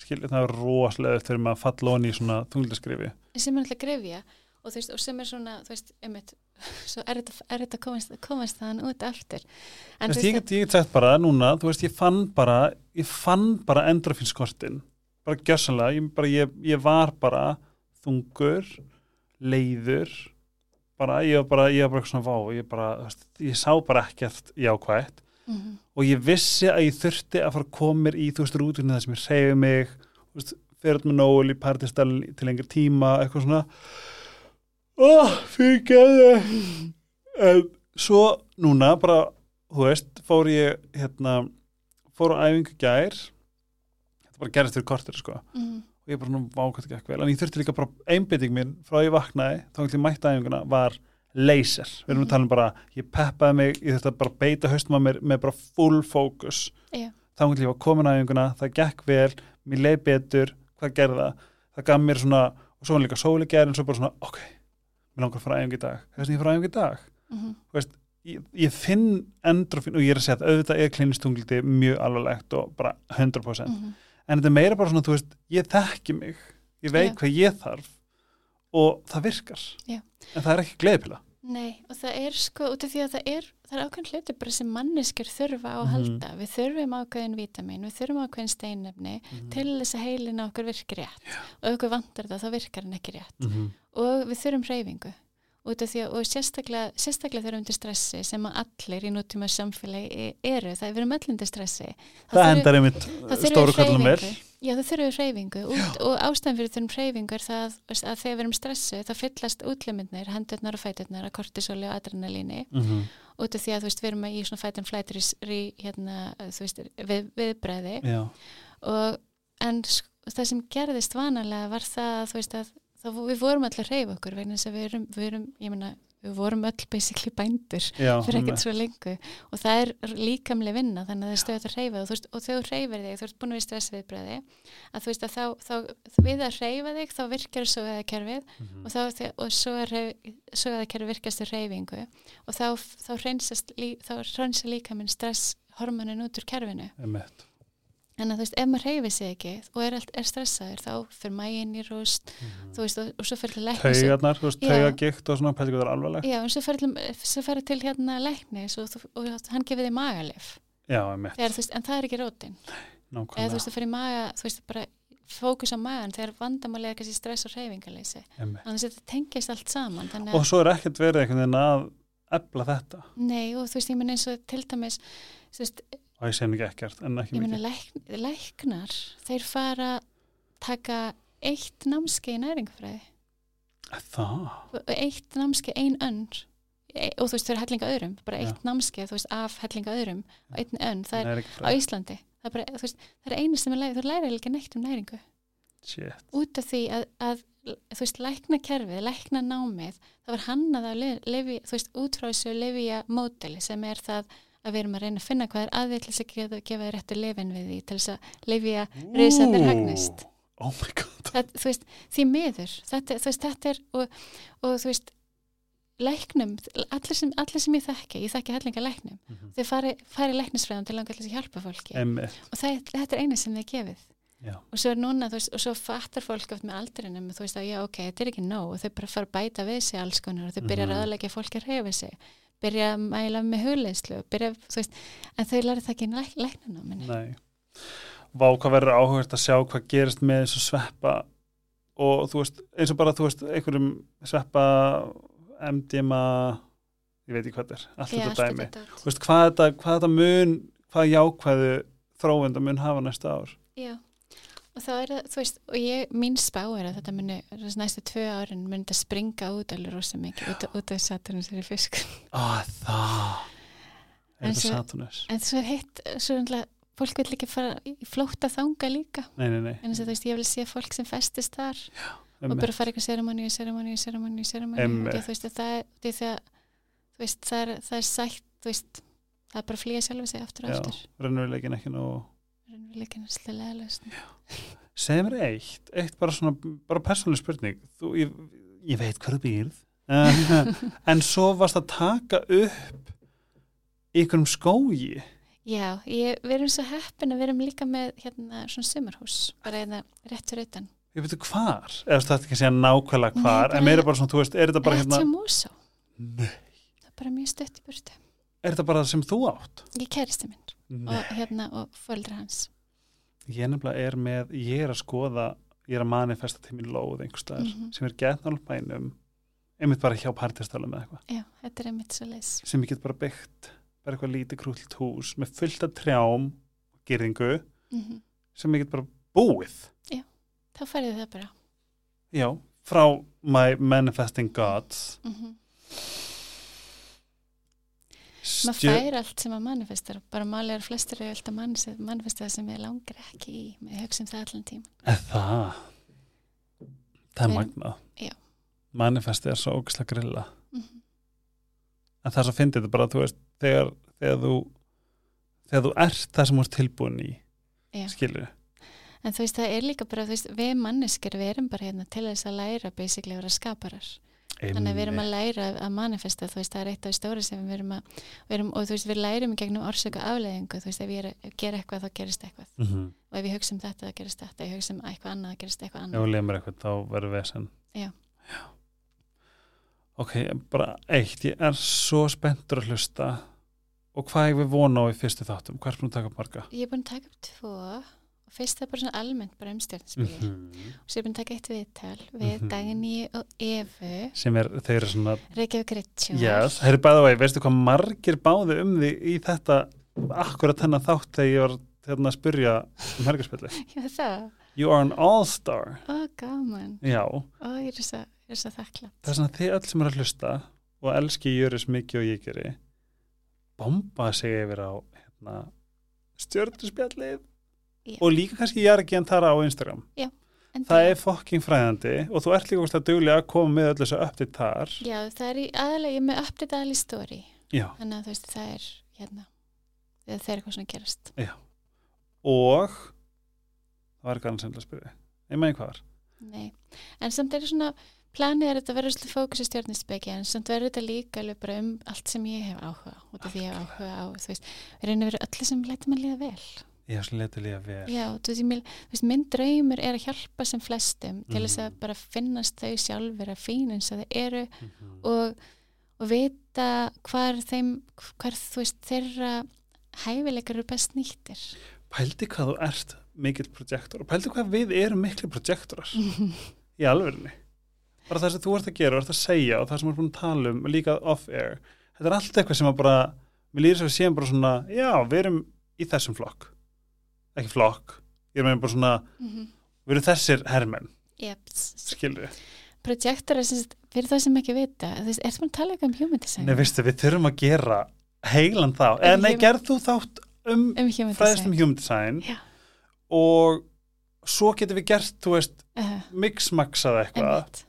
skilur það er rosalega þegar maður falla onni í svona þungldarskrifi sem er alltaf grefja og, veist, og sem er svona, þú veist, emitt *laughs* svo er þetta, þetta komast, þann út aftur. En Veist, ég, ég get sagt bara núna, þú veist, ég fann bara ég fann bara endorfinskortin bara gjössanlega, ég, bara, ég, ég var bara þungur leiður bara, ég var bara, ég var bara svona vá, ég bara, ég sá bara ekkert jákvætt mm -hmm. og ég vissi að ég þurfti að fara að koma mér í, þú veist, rútunni það sem ég reyfi mig, fyrir með nógul í partistal til lengri tíma, eitthvað svona. Oh, fyrir gæði en svo núna bara, þú veist, fór ég hérna, fór á æfingu gær. Þetta bara gerist fyrir kortur, sko. Mm og ég bara nú vákvæmt ekki ekki vel. En ég þurfti líka bara einbytting mín frá ég vaknaði þá ekki mætti æfinguna var laser, við erum að tala um bara ég peppaði mig, ég þurfti að bara beita haustum að mér með bara full focus. Já. þá hún lífa komin á æfinguna, það gekk vel mér leið betur, hvað gerða það? Gaf mér svona, og svo var líka sóli gerð en svo bara svona, ok, mér langar að fara á æfingu í dag. Þess að ég fara á æfingu í dag. Mhm, veist, ég, ég finn endrofin og ég er að segja að auðvitað er klininstungliti mjög alvarlegt og bara 100% mhm. en þetta er meira bara svona, þú veist, ég þekki mig. Ég veit Já. hvað ég þarf og það virkar Já. en það er ekki gleðpila Nei, og það er sko, út af því að það er, það er ákveðin hluti bara sem manneskjur þurfa á að Mhm. halda. Við þurfum ákveðin vítamin, við þurfum ákveðin steinefni Mhm. til þess að heilin á okkur virki rétt. Og ef okkur vantar það, þá virkar hann ekki rétt. -hmm. Og við þurfum reyfingu. Út af því að, og sérstaklega, sérstaklega erum til stressi sem að allir í nútíma samfélagi eru, það við erum öll undir stressi. það þurfum- endar einmitt það þurfum stóru kallum vel hreyfingu. Já, það þurfum við hreyfingu. Út, og ástæðan fyrir þurfum hreyfingu er það að þegar við erum stressu þá fyllast útlimindnir, hendurnar og fæturnar að kortisóli og adrenalíni. Mm -hmm. út af því að þú veist, við erum í svona fætum flætur í hérna, veist, við, viðbreði og en það sem gerðist vanalega var það, veist, að það, við vorum allir hreyf okkur vegna þess að við erum, við erum, ég meina við vorum öll basically bændur já, fyrir ekkert svo lengu og það er líkamlega vinna þannig að það er stöðt að hreyfa og, þú veist, og þegar þú hreyfir þig, þú ert búin að við stressviðbreði að þú veist að þá, þá við að hreyfa þig þá virkar svo eða kerfið. Mhm. og, þá, og svo er, hreyf- svo eða kerfið virkast í hreyfingu. Og þá, þá hreinsast lí, þá hreinsa líka minn stresshormonin út úr kerfinu. Einmitt. En að þú veist, ef maður hreyfir sig ekki og er, allt- er stressaður, þá fyrir mægin í rúst þú veist, og, og svo fyrir til læknis. Taugarnar, þú veist, Já. taugagikt og svona pælingu það er alvarlegt. Já, og svo fyrir fyrir til hérna læknis og, þú- og hann gefið þig magalif já, veist, en það er ekki rótin. Eða þú nákvæmlega veist, þú fyrir maga, þú veist, bara fókus á magan þegar vandamáli er kannski stress og hreyfingaleysi einmitt. þannig að þetta tengist allt saman þannig og svo er ekkert verið efla þetta. Nei, og þú veist, ég menn eins og til dæmis, þú veist, ég sé nú ekki ekkert, en ekki ég mikið. læk, læknar þeir fara taka eitt námski í næringafræði það, eitt námski ein önd og þú veist, þau eru hellinga öðrum bara eitt námski, þú veist, af hellinga öðrum og einn önd, það er er á Íslandi. Það er, bara, veist, það er einu sem er læri, þú læri ekki neitt um næringu. Shit, út af því að, að þú veist, lækna kerfið, lækna námið það var hannað að lifi, þú veist, út frá þessu lifja móteli sem er það að við erum að reyna að finna hvað er þess að gefa, gefa réttu lifin við því til þess að lifja risaðir Ú, hagnist. Oh my god. Það, þú veist, því miður þetta, þú veist, þetta er og, og þú veist, læknum allir sem, allir sem ég þekki, ég þekki hellinga læknum, Mhm. þau fari, fari læknisfræðum til þess að hjálpa fólki. Einmitt, og það, þetta er eina sem þið gefið. Já, og svo er núna, þú veist, og svo fattar fólk oft með aldrinum, þú veist að já, ok, þetta er ekki nóg og þau bara fara að bæta við sig alls konar og þau byrja Mhm. að aðleggja fólk að reyfa sig byrja að mæla með veist, en þau læri það ekki í læk, læknanáminni nei. Vá, hvað verður áhugast að sjá hvað gerist með þessu sveppa og þú veist, eins og bara þú veist, einhverjum sveppa MDMA ég veit ekki hvað þetta er, allt þetta dæmi. veist, hvað þetta, hvað þetta mun hvað jákvæðu þróunda mun hafa næsta ár? Já, og þá er það, þú veist, og ég, mín spá er að þetta muni, þessi næstu tvö árin muni þetta springa út alveg rosa mikið, út, út af Saturnus er í fisk. ah, það er svo- Saturnus En svo er hitt, svo er náttúrulega, fólk vil ekki fara í flóta þanga líka, nei, nei, nei, en þess að þú veist, ég vil sé fólk sem festist þar og einmitt. bara fara eitthvað seremoníu, seremoníu, seremoníu, Einmitt. og þú veist, að það er, það, þú veist, það er, það er sætt, þú veist, það er bara að flýja sjálfa sig aftur og Já, aftur. Raunveruleikin er slilega löst. segð mér eitt, eitt bara svona bara persónuleg spurning þú, ég, ég veit þú býrð en, *laughs* en svo varst að taka upp í einhverjum skógi Já, ég, við erum svo heppin að við erum líka með hérna svona sumarhús, bara hérna rétt fyrir utan. ég veit hvar, eða þú ætti ekki að segja nákvæmlega Nei, hvar, bara- en meira bara svona, þú veist, er þetta bara hérna sem músá, Nei. það er bara mjög stött í burtu. er þetta bara sem þú átt Ég kæristi minn Nei. Og hérna og fóldra hans. ég nefnilega er með, ég er að skoða ég er að manifesta til mín lóð einhvers staðar Mhm. sem er bænum einmitt bara hjá partistálum eða eitthvað Já, þetta er einmitt svo leis. sem ég get bara byggt bara eitthvað lítið krútlt hús með fullt af trjám gyrðingu Mm sem ég get bara búið Þá færið það bara. já, frá my manifesting gods Mm Stjö... Maður fær allt sem að manifestar, bara máli er flestir eru alltaf manifestar sem ég langar ekki í, með hugsa um það allan tíma. Það? Það er Við- magnað. Manifesti er svo ógæslega grilla. Mm en það er svo fyndið þetta bara, þú veist, þegar, þegar þú þegar þú ert það sem þú ert tilbúin í Já. skilur En þú veist, það er líka bara, þú veist, við manneskir, við erum bara hérna til þess að læra basically að vera skaparar. Þannig að við erum að læra að manifesta, þú veist, það er eitt af stóri sem við erum að, við erum, og þú veist, við lærum gegnum orsöku afleðingu, þú veist, ef ég er að gera eitthvað þá gerist eitthvað. mm -hmm. Og ef ég hugsa um þetta, þá gerist þetta, ef ég hugsa um eitthvað annað, þá gerist eitthvað ef annað. þú lemur eitthvað þá verður vesen Já. ok, bara eitt ég er svo spenntur að hlusta og hvað ég við vona á í fyrstu þáttum hvað er búin að taka upp marga Ég er búin að taka upp tvo, fyrst er bara svona almennt bara um stjórnspili. -hmm. Og ég búin að taka eitt viðtal við Mhm. Dagný og Evu, sem er, þeir eru svona Reykjavík Ritsjónar. yes, þeir eru bæða vegi, veistu hvað margir báðu um því í þetta akkurat þennan þátt þegar ég var hérna að spyrja um helgarspilli *laughs* Já, það. you are an all-star Ó, gaman. já, Ó, ég er svo, svo þakklátt. það er svona þið öll sem eru að hlusta og elski jöris mikið og ég geri bomba sig yfir á hérna, stjörnuspjallið Já. og líka kannski en tara á Instagram En það er fokking fræðandi og þú ert líka úrst að duglega að koma með öllu þessu update þar Já, það er í aðalega, með update aðal í story. já, Þannig að þú veist, það er, hérna, það er eitthvað svona gerast. og það var annars enn að spyrja ég meðin hvað var Nei, en samt er svona, planið er þetta vera svolítið fókus í stjórnistbeki, en samt verður þetta líka alveg bara um allt sem ég hef áhuga, út af því ég hef áhuga á, þú veist, við reynum að vera öllu sem lætum að líða vel. Letið líka vel. Já, þú veist, mil, þú veist, minn draumur er að hjálpa sem flestum til þess að Mhm. bara finnast þau sjálfur að fín eins og þau eru Mhm. og, og vita hvar þeim, hvar þú veist þeirra hæfileikar eru best nýttir. Pældi hvað þú ert mikill projektor og pældi hvað við erum miklu projektorar. *laughs* Í alvörinni bara það sem þú ert að gera og ert að segja og það sem við erum búin að tala um líka off-air þetta er allt eitthvað sem að bara mér líður svo að séum bara svona já, við erum í þessum flokk ekki flokk, ég er með bara svona Mhm. við erum þessir hermenn, yep. skilur projektor er sem fyrir það sem ekki vita þú veist, ertu maður að tala eitthvað um human design Nei, veistu, við þurfum að gera heilan þá, Um eða nei, human- gerð þú þátt um um fræðist um human design Já. og svo getum við gert, þú veist, uh, mixmaxað eitthvað einmitt.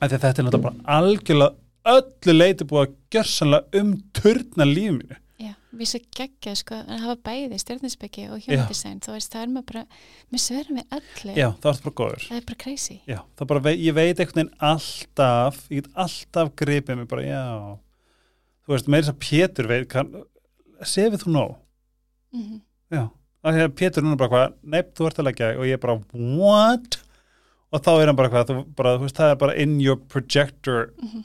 af því að þetta er náttúrulega bara algjörlega öllu leiti búið að gjörsanlega um turna lífinu Já, við svo geggja sko að hafa bæði stjórninsbyggi og Já. design þú veist, það er maður bara, við sverum við öllu. Já, það er bara góður. Það er bara crazy. Já, það er bara, ég veit einhvern veginn alltaf ég get alltaf gripið mig bara, já. Þú veist, meira þess að Pétur veit sefið þú nóg? Mm já, af því að Pétur núna bara hvað neip, þú ert að leggja og ég bara, what? Og þá er hann bara hvað, þú, bara, þú veist, það er bara in your projector -hmm.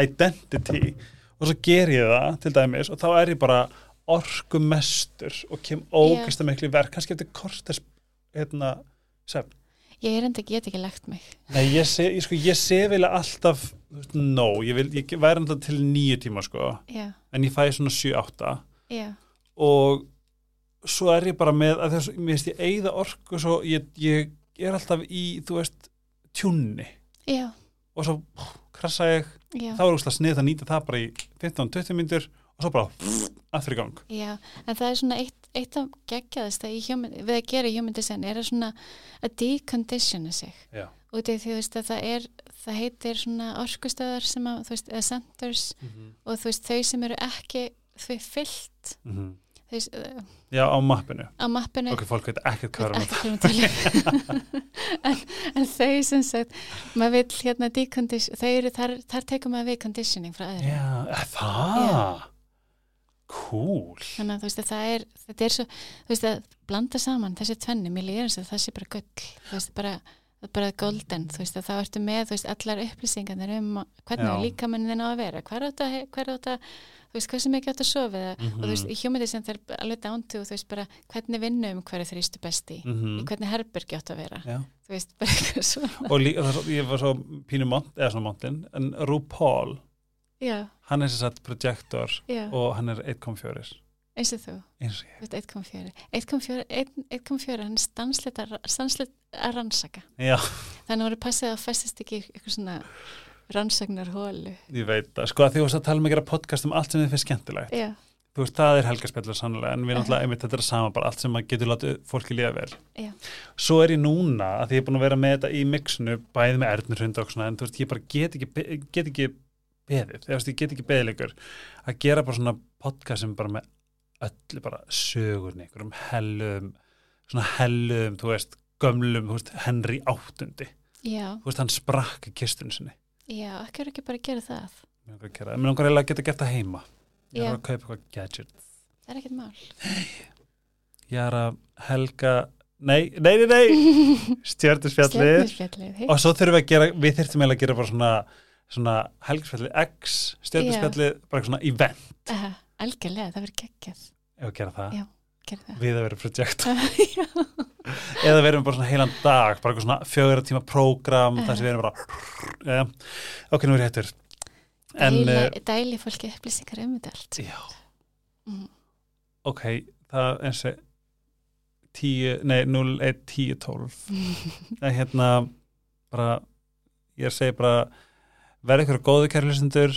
identity og svo ger ég það til dæmis og þá er ég bara orkumestur og kem ógist að miklu verk. Kannski eftir kortes hérna, svefn. ég er enda get ekki lagt mig. Nei, ég sé, ég, sko, ég sé vilja alltaf no, ég, vil, ég væri alltaf til nýju tíma sko, já, en ég fæ svona 7-8 já, og svo er ég bara með að þess, mér veist ég eigða orku svo ég, ég er alltaf í, þú veist tjúnni. Já, og svo pff, krassa ég já þá er úrslega snið að nýta það bara í 15-20 myndur og svo bara pff, í gang Já, en það er svona eitt, eitt af human, við að gera human design er að svona að deconditiona sig Já. út af því þú veist að það er það heitir svona orkustöðar sem að þú veist, eða centers mm -hmm. og þú veist þau sem eru ekki þau fyllt Mhm. þú veist, uh, Já, á mappinu. á mappinu. Ok, fólk veit ekkert hvað er að við tala *laughs* en, en þau sem sagt maður vil hérna decondition þau eru, þar, þar tekum maður við conditioning frá öðrum. Já, er það? Cool. Þannig að þú veist að það er þetta er svo, þú veist að blanda saman þessi tvenni, mér líður eins og það sé bara gull. Þú veist bara, það bara golden. Þú veist að þá ertu með, þú veist, allar upplýsingarnir um hvernig Já. líkamennin á að vera. Hver átt að, hver átt að þú veist, sem ekki átt að sofa eða, og þú veist, Mhm. í design það er alveg dántu og þú veist bara, hvernig vinnum hverju þrýstu besti, mm í hvernig herbergi átt að vera. Já. þú veist, bara eitthvað svona *laughs* Og líka, það ég var svo pínu mont, eða svona montin en RuPaul, já, hann er sér satt projektor og hann er 1.4 eins og þú. Eins og ég. Þú veist, 1.4 1.4, 1.4, hann er stansleitt að, að rannsaka. Já, þannig voru passið að festist ekki eitthvað svona rannsagnar hólu ég veit það. Sko að því þú varst að tala um að gera podcast um allt sem þið finnst skemmtilegt. Já, Þú veist, það er helgarspillur sannlega en við Aha. náttúrulega, einmitt, þetta er sama bara allt sem að getur látið fólki líða vel. Já. Svo er ég núna, að því ég er búin að vera með þetta í mixinu, bæði með Ernur hund og svona, en þú veist, ég bara get ekki, get ekki beðið, þú veist, ég get ekki beðið lengur að gera bara svona podcast sem bara með öllu bara sögurni, einhverjum hellum svona hellum, þú veist gömlum, þú veist, Henry áttundi. Já, þú veist, hann sprakk í kistunni sinni já, ekki er ekki bara að gera það. Mér langar að gera, mér langar eiginlega að geta gert það heima. Ég er að kaupa eitthvað gadget það er ekkert mál. Ég er að helga nei, nei, nei, nei. Stjörnusfjallið *laughs* Stjörnuspjallið, og svo þurfum við að gera, við þyrftum eiginlega að gera bara svona, svona helgisfjallið X stjörnusfjallið, bara svona event. Algjörlega, það verður geggjað. Ef að gera það, Já. Það. Við að vera projekt *laughs* eða við erum bara svona heilan dag bara eitthvað svona fjögur tíma prógram þar sem við erum bara ja, ok, nú er ég hættur. Dæli, uh, dæli fólki upplýsingar um þetta allt. Já, mm. ok það er eins og 10, nei 0, 1, 10, 12 en hérna bara, ég segi bara verða ykkur góði kæri hlustundur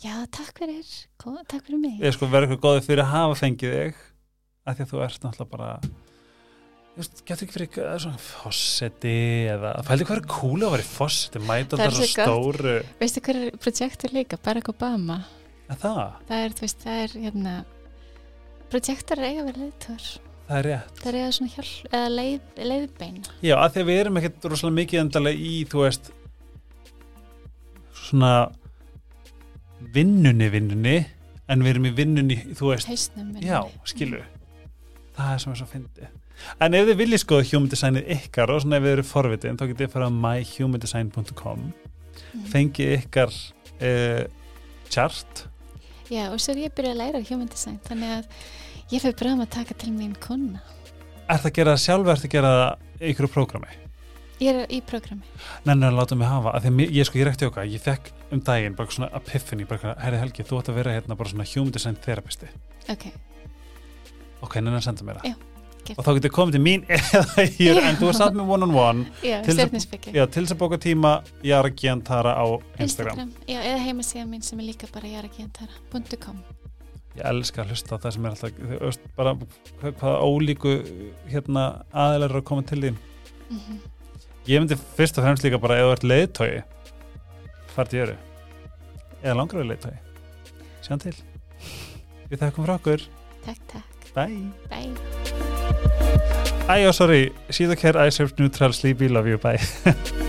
já, takk fyrir Góð, takk fyrir mig. Ég sko verða ykkur góði fyrir að hafa fengið þig af því að þú ert náttúrulega bara getur ekki fyrir eitthvað svona fósetti eða, fældi hvað er cool að vera í fósetti mæta Það svo stóru veistu hver er projektur líka, Barack Obama. En það, það er, þú veist, það er hérna projektur er eiga verið leiðtör það er rétt. Það er eiga svona hjálp, eða leið, leiðbeina Já, að því að við erum ekkert rosalega mikið endalega í, þú veist svona vinnunni vinnunni en við erum í vinnunni, þú veist hausnum minni. já, skilu það er sem er svo fyndi en ef þið viljið skoða human designið ykkar og svona ef þið eru forvitin, þá getið þið fara á myhumandesign.com Mm. fengið ykkar uh, chart já, og svo er ég byrjað að læra human design þannig að ég fyrir bráðum að taka til mín konna Er það að gera það sjálf, er það að gera það ykkur prógrami? ég er í prógrami Nei, nei, láta mig hafa, af því að ég sko, ég rekti okkar, ég fekk um daginn bara svona epiphany, bara herri Helgi, þú ætti að vera hérna bara svona human design therapisti. ok, Ok, neina að senda mér það. Og þá getur komið til mín *laughs* eða hér, en þú er samt með þess að- stjórninsbyggi já, til þess að bóka tíma, Jara Gjantara á Instagram. Instagram, já, eða heimasíðan mín sem er líka bara jaragiantara.com Ég elska að hlusta það sem er alltaf, bara hvað, hvaða ólíku, hérna, aðeinar eru að koma til þín. mm -hmm. Ég myndi fyrst og fremst líka bara, ef þú ert leiðtói, hvað er þetta? Eða langar við leiðtói? Sjáum til. Við þakkum frá okkur. takk, takk, Bye. bye Æ, oh, sorry. See the care I serve neutral sleepy. Love you. Bye. *laughs*